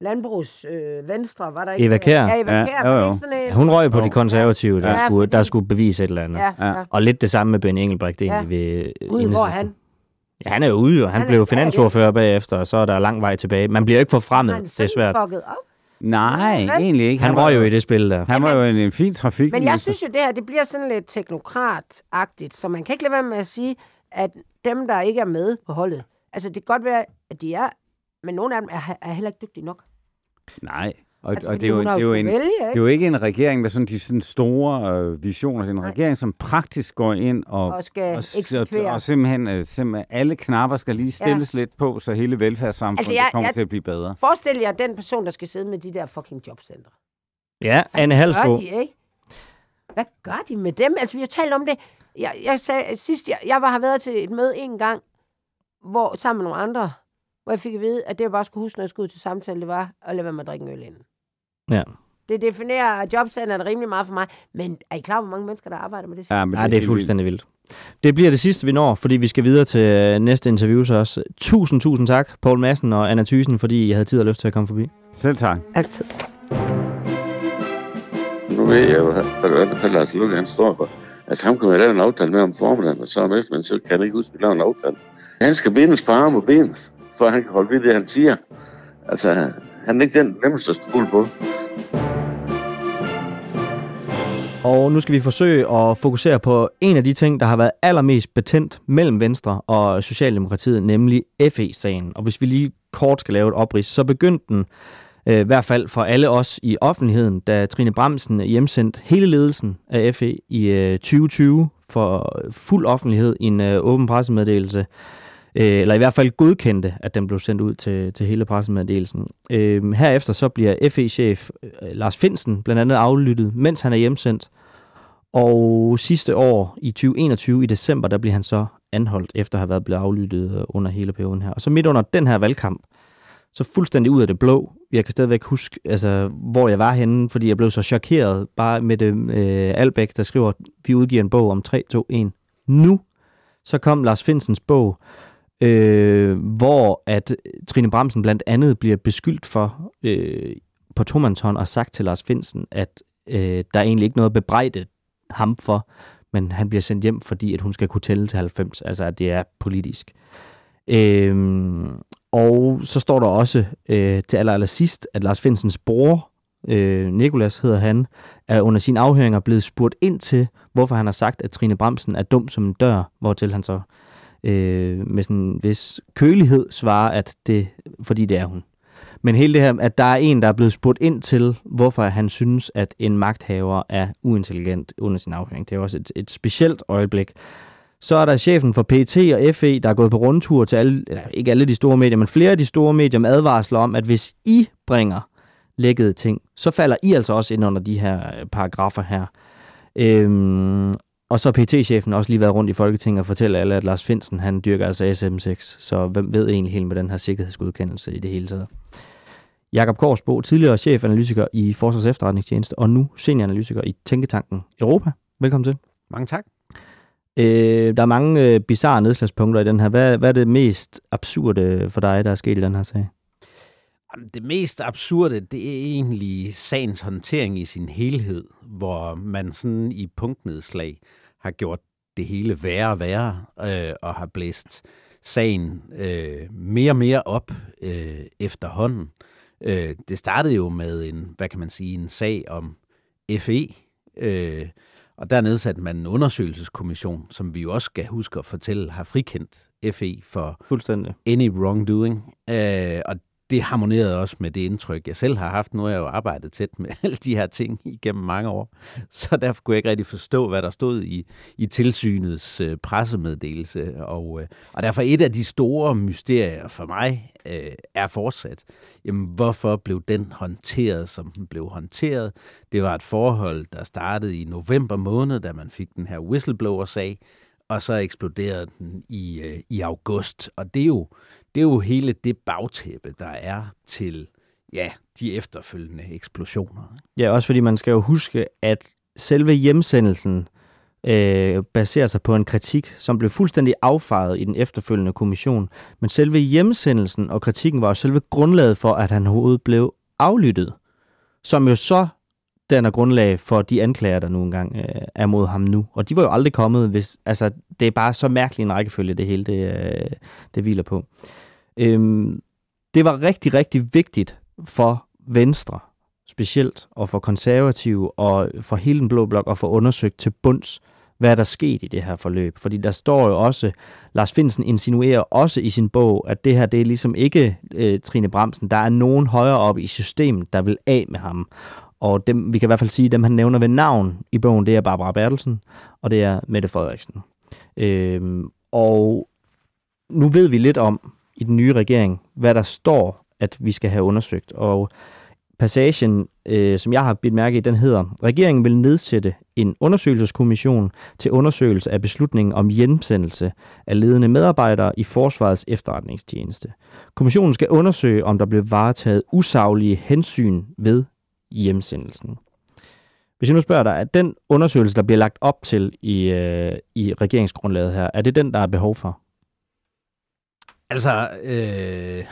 E: Landbrugs øh, Venstre, var der ikke?
C: Eva Kjær.
E: Ja, Eva
D: Ja,
E: Kjær.
D: jo,
E: var det
D: jo.
E: ikke sådan en...
C: Hun røg på
D: Jo.
C: de konservative, der,
E: Ja,
C: skulle, der skulle bevise et eller andet.
E: Ja,
D: Ja.
E: ja.
C: Og lidt det samme med Ben Engelbrecht egentlig
E: Ja.
C: ved
E: Gud, hvor er han?
C: Ja, han er jo ude, og han,
E: Han
C: blev finansordfører bagefter, og så er der lang vej tilbage. Man bliver jo ikke forfremmet,
E: han
C: det er svært.
E: fucket op?
D: Nej,
E: Vel?
D: egentlig ikke.
C: Han
D: var
C: røg jo i det spil der.
D: Han var jo en, en fin trafik.
E: Men jeg synes jo, det her det bliver sådan lidt teknokrat-agtigt, så man kan ikke lade være med at sige, at dem, der ikke er med på holdet, altså det kan godt være, at de er, men nogle af dem er, er heller ikke dygtige nok.
D: Nej, og,
E: Altså,
D: og det, er jo, det, er jo en,
E: vælge,
D: det er
E: ikke?
D: jo ikke en regering med sådan de sådan store øh, visioner. Det er en
E: Nej.
D: regering, som praktisk går ind og,
E: Og skal
D: og,
E: eksekvere.
D: og simpelthen, øh, simpelthen alle knapper skal lige stilles ja. lidt på, så hele velfærdssamfundet
E: Altså,
D: altså,
E: jeg-
D: kommer
E: jeg-
D: til at blive bedre.
E: Forestil jer den person, der skal sidde med de der fucking jobcentre.
C: Ja, Anne
E: Hvad
C: Halsbo.
E: gør de, ikke? Hvad gør de med dem? Altså, vi har talt om det. Jeg, jeg sagde sidst, jeg, jeg var, har været til et møde en gang, hvor, sammen med nogle andre, hvor jeg fik at vide, at det, jeg bare skulle huske, når jeg skulle ud til samtale, det var at lade være med at drikke en øl inden.
C: Ja.
E: Det definerer jobcenteret rimelig meget for mig. Men er I klar, hvor mange mennesker, der arbejder med det?
D: Ja, men
C: Ja, det er
D: helt
C: fuldstændig vildt. Det bliver det sidste, vi når, fordi vi skal videre til øh, næste interview så også. Tusind, tusind tak, Poul Madsen og Anna Thysen, fordi I havde tid og lyst til at komme forbi.
D: Selv tak.
E: Altid.
I: Nu ved jeg jo, hvad det er, Lars Løkke han står for. Altså ham kan man lave en aftale med om formiddagen, og så om eftermiddagen, så kan han ikke huske, at vi laver en aftale. Han skal bindes på arm og ben, for at han kan holde ved det, han siger. Altså, han er ikke den nemmeste at stole på.
C: Og nu skal vi forsøge at fokusere på en af de ting, der har været allermest betændt mellem Venstre og Socialdemokratiet, nemlig FE-sagen. Og hvis vi lige kort skal lave et oprids, så begyndte den øh, i hvert fald for alle os i offentligheden, da Trine Bremsen hjemsendte hele ledelsen af FE i øh, 2020 for fuld offentlighed i en øh, åben pressemeddelelse. Øh, eller i hvert fald godkendte, at den blev sendt ud til, til hele pressemeddelelsen. Øh, herefter så bliver FE-chef øh, Lars Finsen blandt andet aflyttet, mens han er hjemsendt. Og sidste år, i 2021, i december, der bliver han så anholdt, efter at have været blevet aflyttet øh, under hele perioden her. Og så midt under den her valgkamp, så fuldstændig ud af det blå. Jeg kan stadigvæk huske, altså, hvor jeg var henne, fordi jeg blev så chokeret bare med det øh, Albæk, der skriver, vi udgiver en bog om 3, 2, 1. Nu, så kom Lars Finsens bog, øh, hvor at Trine Bremsen blandt andet bliver beskyldt for øh, på tomandshånd og sagt til Lars Finsen, at øh, der er egentlig ikke noget at bebrejde ham for, men han bliver sendt hjem, fordi at hun skal kunne tælle til 90, altså at det er politisk. Øhm, og så står der også øh, til aller, aller sidst, at Lars Finsens bror, øh, Nikolas hedder han, er under sin afhøringer blevet spurgt ind til, hvorfor han har sagt, at Trine Bremsen er dum som en dør, hvortil han så øh, med sådan en vis kølighed svarer, at det fordi det er hun. Men hele det her, at der er en, der er blevet spurgt ind til, hvorfor han synes, at en magthaver er uintelligent under sin afhøring. Det er også et, et specielt øjeblik, Så er der chefen for PT og FE, der er gået på rundtur til alle, eller ikke alle de store medier, men flere af de store medier med advarsler om, at hvis I bringer lækkede ting, så falder I altså også ind under de her øh, paragrafer her. Øhm, og så PT-chefen også lige været rundt i Folketinget og fortæller alle, at Lars Finsen, han dyrker altså SM6, så hvem ved egentlig helt med den her sikkerhedsgodkendelse i det hele taget. Jakob Korsbo, tidligere chefanalytiker i Forsvars Efterretningstjeneste, og nu senioranalytiker i Tænketanken Europa. Velkommen til.
J: Mange tak.
C: Øh, der er mange øh, bizarre nedslagspunkter i den her. Hvad, hvad er det mest absurde for dig, der er sket i den her sag?
J: Det mest absurde, det er egentlig sagens håndtering i sin helhed, hvor man sådan i punktnedslag har gjort det hele værre og værre, øh, og har blæst sagen øh, mere og mere op øh, efterhånden. Øh, det startede jo med en, hvad kan man sige, en sag om FE, øh, og der nedsatte man en undersøgelseskommission, som vi jo også skal huske at fortælle, har frikendt FE for
C: Fuldstændig.
J: any wrongdoing. Øh, og det harmonerede også med det indtryk, jeg selv har haft. Nu har jeg jo arbejdet tæt med alle de her ting igennem mange år, så derfor kunne jeg ikke rigtig forstå, hvad der stod i, i tilsynets øh, pressemeddelelse. Og, øh, og derfor et af de store mysterier for mig øh, er fortsat, jamen, hvorfor blev den håndteret, som den blev håndteret? Det var et forhold, der startede i november måned, da man fik den her whistleblower-sag, og så eksploderede den i, øh, i august. Og det er, jo, det er jo hele det bagtæppe, der er til ja, de efterfølgende eksplosioner.
C: Ja, også fordi man skal jo huske, at selve hjemsendelsen øh, baserer sig på en kritik, som blev fuldstændig affejet i den efterfølgende kommission. Men selve hjemsendelsen og kritikken var jo selve grundlaget for, at han overhovedet blev aflyttet. Som jo så danner grundlag for de anklager, der nu engang øh, er mod ham nu. Og de var jo aldrig kommet, hvis... Altså, det er bare så mærkelig en rækkefølge, det hele det, øh, det hviler på. Øhm, det var rigtig, rigtig vigtigt for Venstre, specielt, og for konservative, og for hele den blå blok, at få undersøgt til bunds, hvad der sket i det her forløb. Fordi der står jo også, Lars Finsen insinuerer også i sin bog, at det her, det er ligesom ikke øh, Trine Bremsen. Der er nogen højere op i systemet, der vil af med ham. Og dem, vi kan i hvert fald sige, dem han nævner ved navn i bogen, det er Barbara Bertelsen, og det er Mette Frederiksen. Øhm, og nu ved vi lidt om i den nye regering, hvad der står, at vi skal have undersøgt. Og passagen, øh, som jeg har bidt mærke i, den hedder, regeringen vil nedsætte en undersøgelseskommission til undersøgelse af beslutningen om hjemsendelse af ledende medarbejdere i Forsvarets efterretningstjeneste. Kommissionen skal undersøge, om der blev varetaget usaglige hensyn ved hjemsendelsen. Hvis jeg nu spørger dig, er den undersøgelse, der bliver lagt op til i, øh, i regeringsgrundlaget her, er det den, der er behov for?
J: Altså, øh,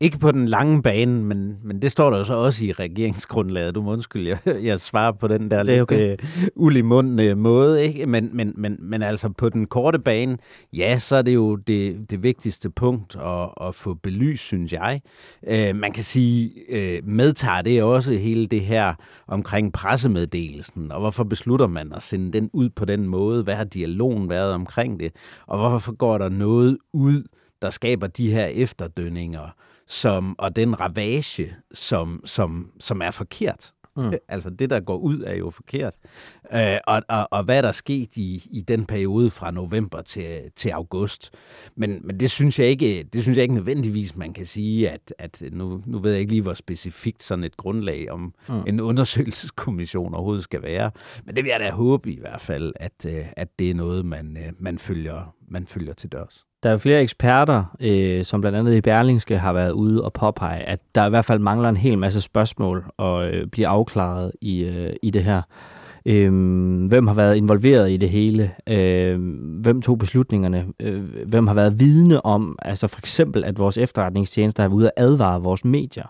J: ikke på den lange bane, men, men det står der jo så også i regeringsgrundlaget. Du må undskylde, jeg, jeg svarer på den der lidt okay. øh, ulimundne måde. Ikke? Men, men, men, men altså på den korte bane, ja, så er det jo det, det vigtigste punkt at, at få belyst, synes jeg. Øh, man kan sige, øh, medtager det også hele det her omkring pressemeddelelsen, og hvorfor beslutter man at sende den ud på den måde? Hvad har dialogen været omkring det? Og hvorfor går der noget ud, der skaber de her efterdønninger, som, og den ravage, som, som, som er forkert. Mm. Altså det, der går ud, er jo forkert. Øh, og, og, og hvad er der sket i, i den periode fra november til, til august? Men, men det synes jeg ikke, det synes jeg ikke nødvendigvis, man kan sige, at, at nu, nu ved jeg ikke lige, hvor specifikt sådan et grundlag om mm. en undersøgelseskommission overhovedet skal være. Men det vil jeg da håbe i hvert fald, at, øh, at det er noget, man, øh, man, følger, man følger til dørs.
C: Der er flere eksperter, øh, som blandt andet i Berlingske har været ude og påpege, at der i hvert fald mangler en hel masse spørgsmål og øh, bliver afklaret i, øh, i det her. Øh, hvem har været involveret i det hele? Øh, hvem tog beslutningerne? Øh, hvem har været vidne om, altså for eksempel, at vores efterretningstjenester har været ude at advare vores medier?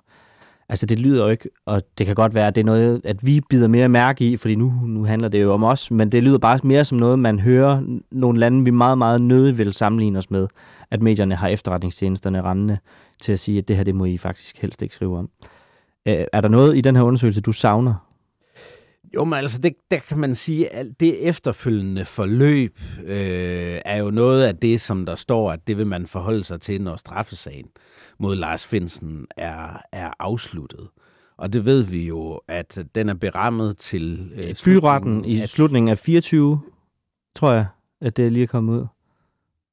C: Altså det lyder jo ikke, og det kan godt være, at det er noget, at vi bider mere mærke i, fordi nu, nu handler det jo om os, men det lyder bare mere som noget, man hører nogle lande, vi meget, meget nødig vil sammenligne os med, at medierne har efterretningstjenesterne rendende til at sige, at det her, det må I faktisk helst ikke skrive om. Er der noget i den her undersøgelse, du savner?
J: Jo, men altså, det, der kan man sige, at det efterfølgende forløb øh, er jo noget af det, som der står, at det vil man forholde sig til, når straffesagen mod Lars Finsen er, er afsluttet. Og det ved vi jo, at den er berammet til...
C: Øh, Byretten i slutningen af 24, tror jeg, at det er lige kommet ud.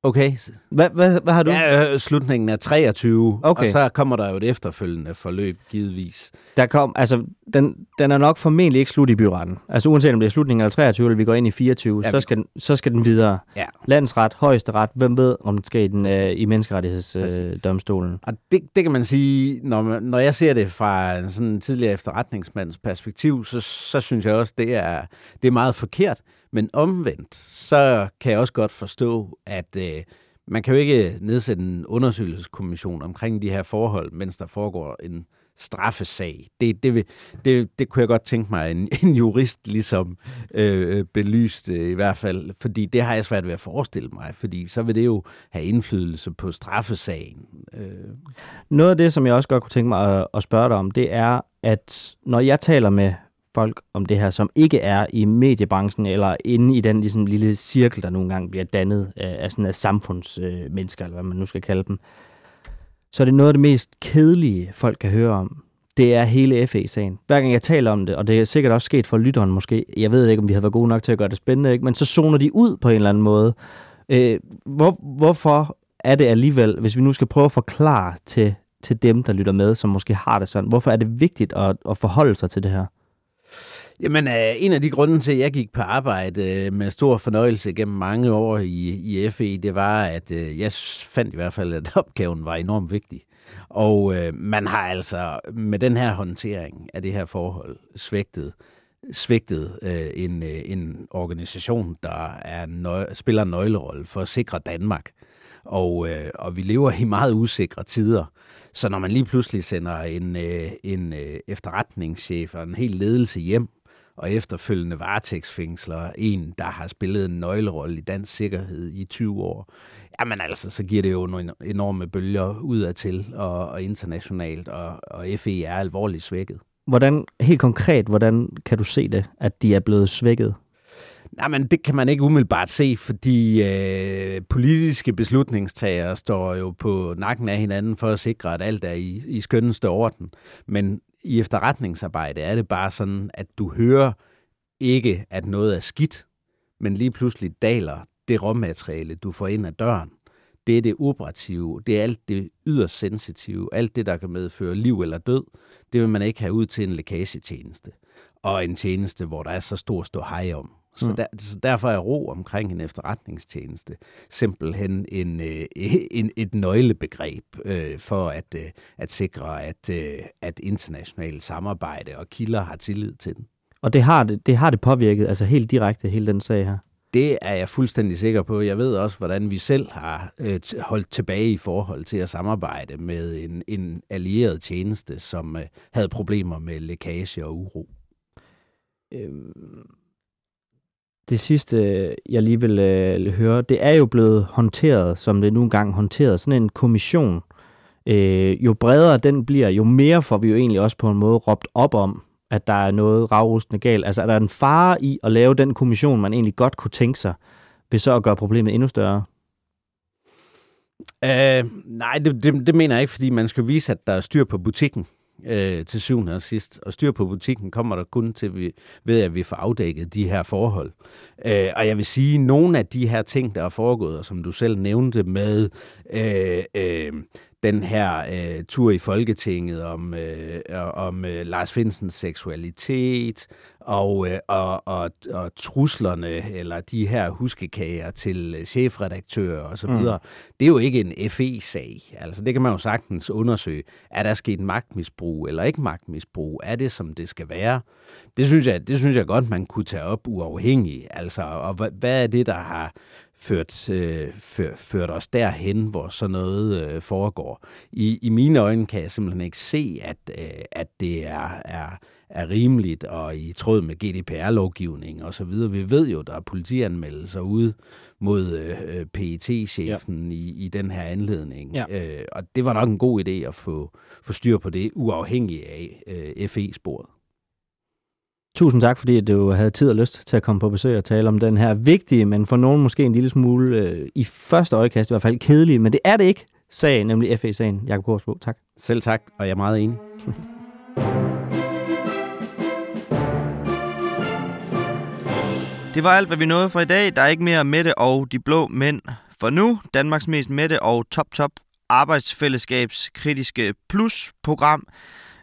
J: Okay.
C: Hvad, hvad, hvad har du?
J: Ja, øh, slutningen er 23,
C: Okay.
J: og så kommer der jo et efterfølgende forløb, givetvis.
C: Der kom, altså, den, den er nok formentlig ikke slut i byretten. Altså uanset om det er slutningen eller 23, eller vi går ind i 24,
J: Ja,
C: så, skal den, så skal den videre.
J: Ja.
C: Landsret, højesteret, hvem ved, om den skal i, den, øh, i menneskerettighedsdomstolen. Øh.
J: Og det, det kan man sige, når, man, når jeg ser det fra en sådan tidligere efterretningsmands perspektiv, så, så synes jeg også, det er, det er meget forkert. Men omvendt, så kan jeg også godt forstå, at øh, man kan jo ikke nedsætte en undersøgelseskommission omkring de her forhold, mens der foregår en straffesag. Det, det, vil, det, det kunne jeg godt tænke mig, en, en jurist ligesom øh, belyste øh, i hvert fald, fordi det har jeg svært ved at forestille mig, fordi så vil det jo have indflydelse på straffesagen. Øh,
C: Noget af det, som jeg også godt kunne tænke mig at, at spørge dig om, det er, at når jeg taler med folk om det her, som ikke er i mediebranchen eller inde i den ligesom, lille cirkel, der nogle gange bliver dannet af, af sådan af samfundsmennesker, øh, eller hvad man nu skal kalde dem, så er det noget af det mest kedelige, folk kan høre om. Det er hele FE-sagen. Hver gang jeg taler om det, og det er sikkert også sket for lytteren måske, jeg ved ikke, om vi havde været gode nok til at gøre det spændende, ikke? men så zoner de ud på en eller anden måde. Øh, hvor, hvorfor er det alligevel, hvis vi nu skal prøve at forklare til, til dem, der lytter med, som måske har det sådan, hvorfor er det vigtigt at, at forholde sig til det her?
J: Jamen, øh, en af de grunde til, at jeg gik på arbejde øh, med stor fornøjelse gennem mange år i, i FE, det var, at øh, jeg fandt i hvert fald, at opgaven var enormt vigtig. Og øh, man har altså med den her håndtering af det her forhold svigtet, svigtet øh, en, øh, en organisation, der er nøg- spiller en nøglerolle for at sikre Danmark. Og, øh, og vi lever i meget usikre tider. Så når man lige pludselig sender en, øh, en øh, efterretningschef og en hel ledelse hjem, og efterfølgende varetægtsfængsler en, der har spillet en nøglerolle i dansk sikkerhed i 20 år, jamen altså, så giver det jo nogle enorme bølger udadtil og, og internationalt, og, og FE er alvorligt svækket.
C: Hvordan, helt konkret, hvordan kan du se det, at de er blevet svækket?
J: Nej, men det kan man ikke umiddelbart se, fordi øh, politiske beslutningstagere står jo på nakken af hinanden for at sikre, at alt er i, i skønneste orden. Men i efterretningsarbejde er det bare sådan, at du hører ikke, at noget er skidt, men lige pludselig daler det råmateriale, du får ind ad døren. Det er det operative, det er alt det yderst sensitive, alt det, der kan medføre liv eller død, det vil man ikke have ud til en lækagetjeneste. Og en tjeneste, hvor der er så stor stå hej om. Så,
C: Mm.
J: der, så derfor er ro omkring en efterretningstjeneste simpelthen en, øh, en, et nøglebegreb øh, for at, øh, at sikre, at, øh, at internationalt samarbejde og kilder har tillid til den.
C: Og det har det, det har det påvirket, altså helt direkte, hele den sag her.
J: Det er jeg fuldstændig sikker på. Jeg ved også, hvordan vi selv har øh, holdt tilbage i forhold til at samarbejde med en, en allieret tjeneste, som øh, havde problemer med lækage og uro.
C: Øhm, det sidste, jeg lige vil øh, høre, det er jo blevet håndteret, som det nu engang håndteret, sådan en kommission. Øh, jo bredere den bliver, jo mere får vi jo egentlig også på en måde råbt op om, at der er noget ravrustende galt. Altså er der en fare i at lave den kommission, man egentlig godt kunne tænke sig, ved så at gøre problemet endnu større?
J: Uh, nej, det, det, det mener jeg ikke, fordi man skal vise, at der er styr på butikken øh, til syvende og sidst. Og styr på butikken kommer der kun til vi, ved, at vi får afdækket de her forhold. Øh, og jeg vil sige, at nogle af de her ting, der er foregået, og som du selv nævnte med øh, øh, den her øh, tur i Folketinget om, øh, om øh, Lars Finsens seksualitet og, øh, og, og, og truslerne, eller de her huskekager til øh, chefredaktører osv.,
C: Mm.
J: mm. det er jo ikke en FE-sag. Altså det kan man jo sagtens undersøge. Er der sket magtmisbrug eller ikke magtmisbrug? Er det, som det skal være? Det synes jeg, det synes jeg godt, man kunne tage op uafhængigt. Altså, og hvad, hvad er det, der har ført, øh, før, ført os derhen, hvor sådan noget øh, foregår. I, I mine øjne kan jeg simpelthen ikke se, at, øh, at det er, er, er rimeligt og i tråd med GDPR-lovgivning og så videre. Vi ved jo, der er politianmeldelser ude mod øh, PET-chefen ja. i, i den her anledning.
C: Ja.
J: Øh, og det var nok en god idé at få, få styr på det, uafhængig af øh, FE-sporet.
C: Tusind tak, fordi du havde tid og lyst til at komme på besøg og tale om den her vigtige, men for nogen måske en lille smule øh, i første øjekast i hvert fald kedelige, men det er det ikke, sag, nemlig FE-sagen. Jakob Korsbo, tak.
J: Selv tak, og jeg er meget enig.
K: Det var alt, hvad vi nåede for i dag. Der er ikke mere Mette og de blå mænd
C: for nu. Danmarks mest mætte og top-top arbejdsfællesskabs kritiske plus-program.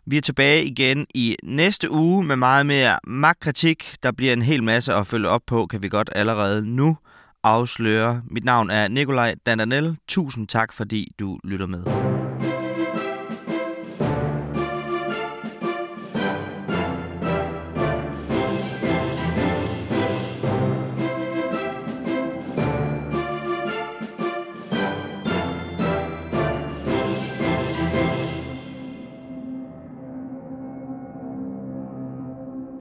C: Vi er tilbage igen i næste uge med meget mere magtkritik. Der bliver en hel masse at følge op på, kan vi godt allerede nu afsløre. Mit navn er Nikolaj Dandanel. Tusind tak, fordi du lytter med.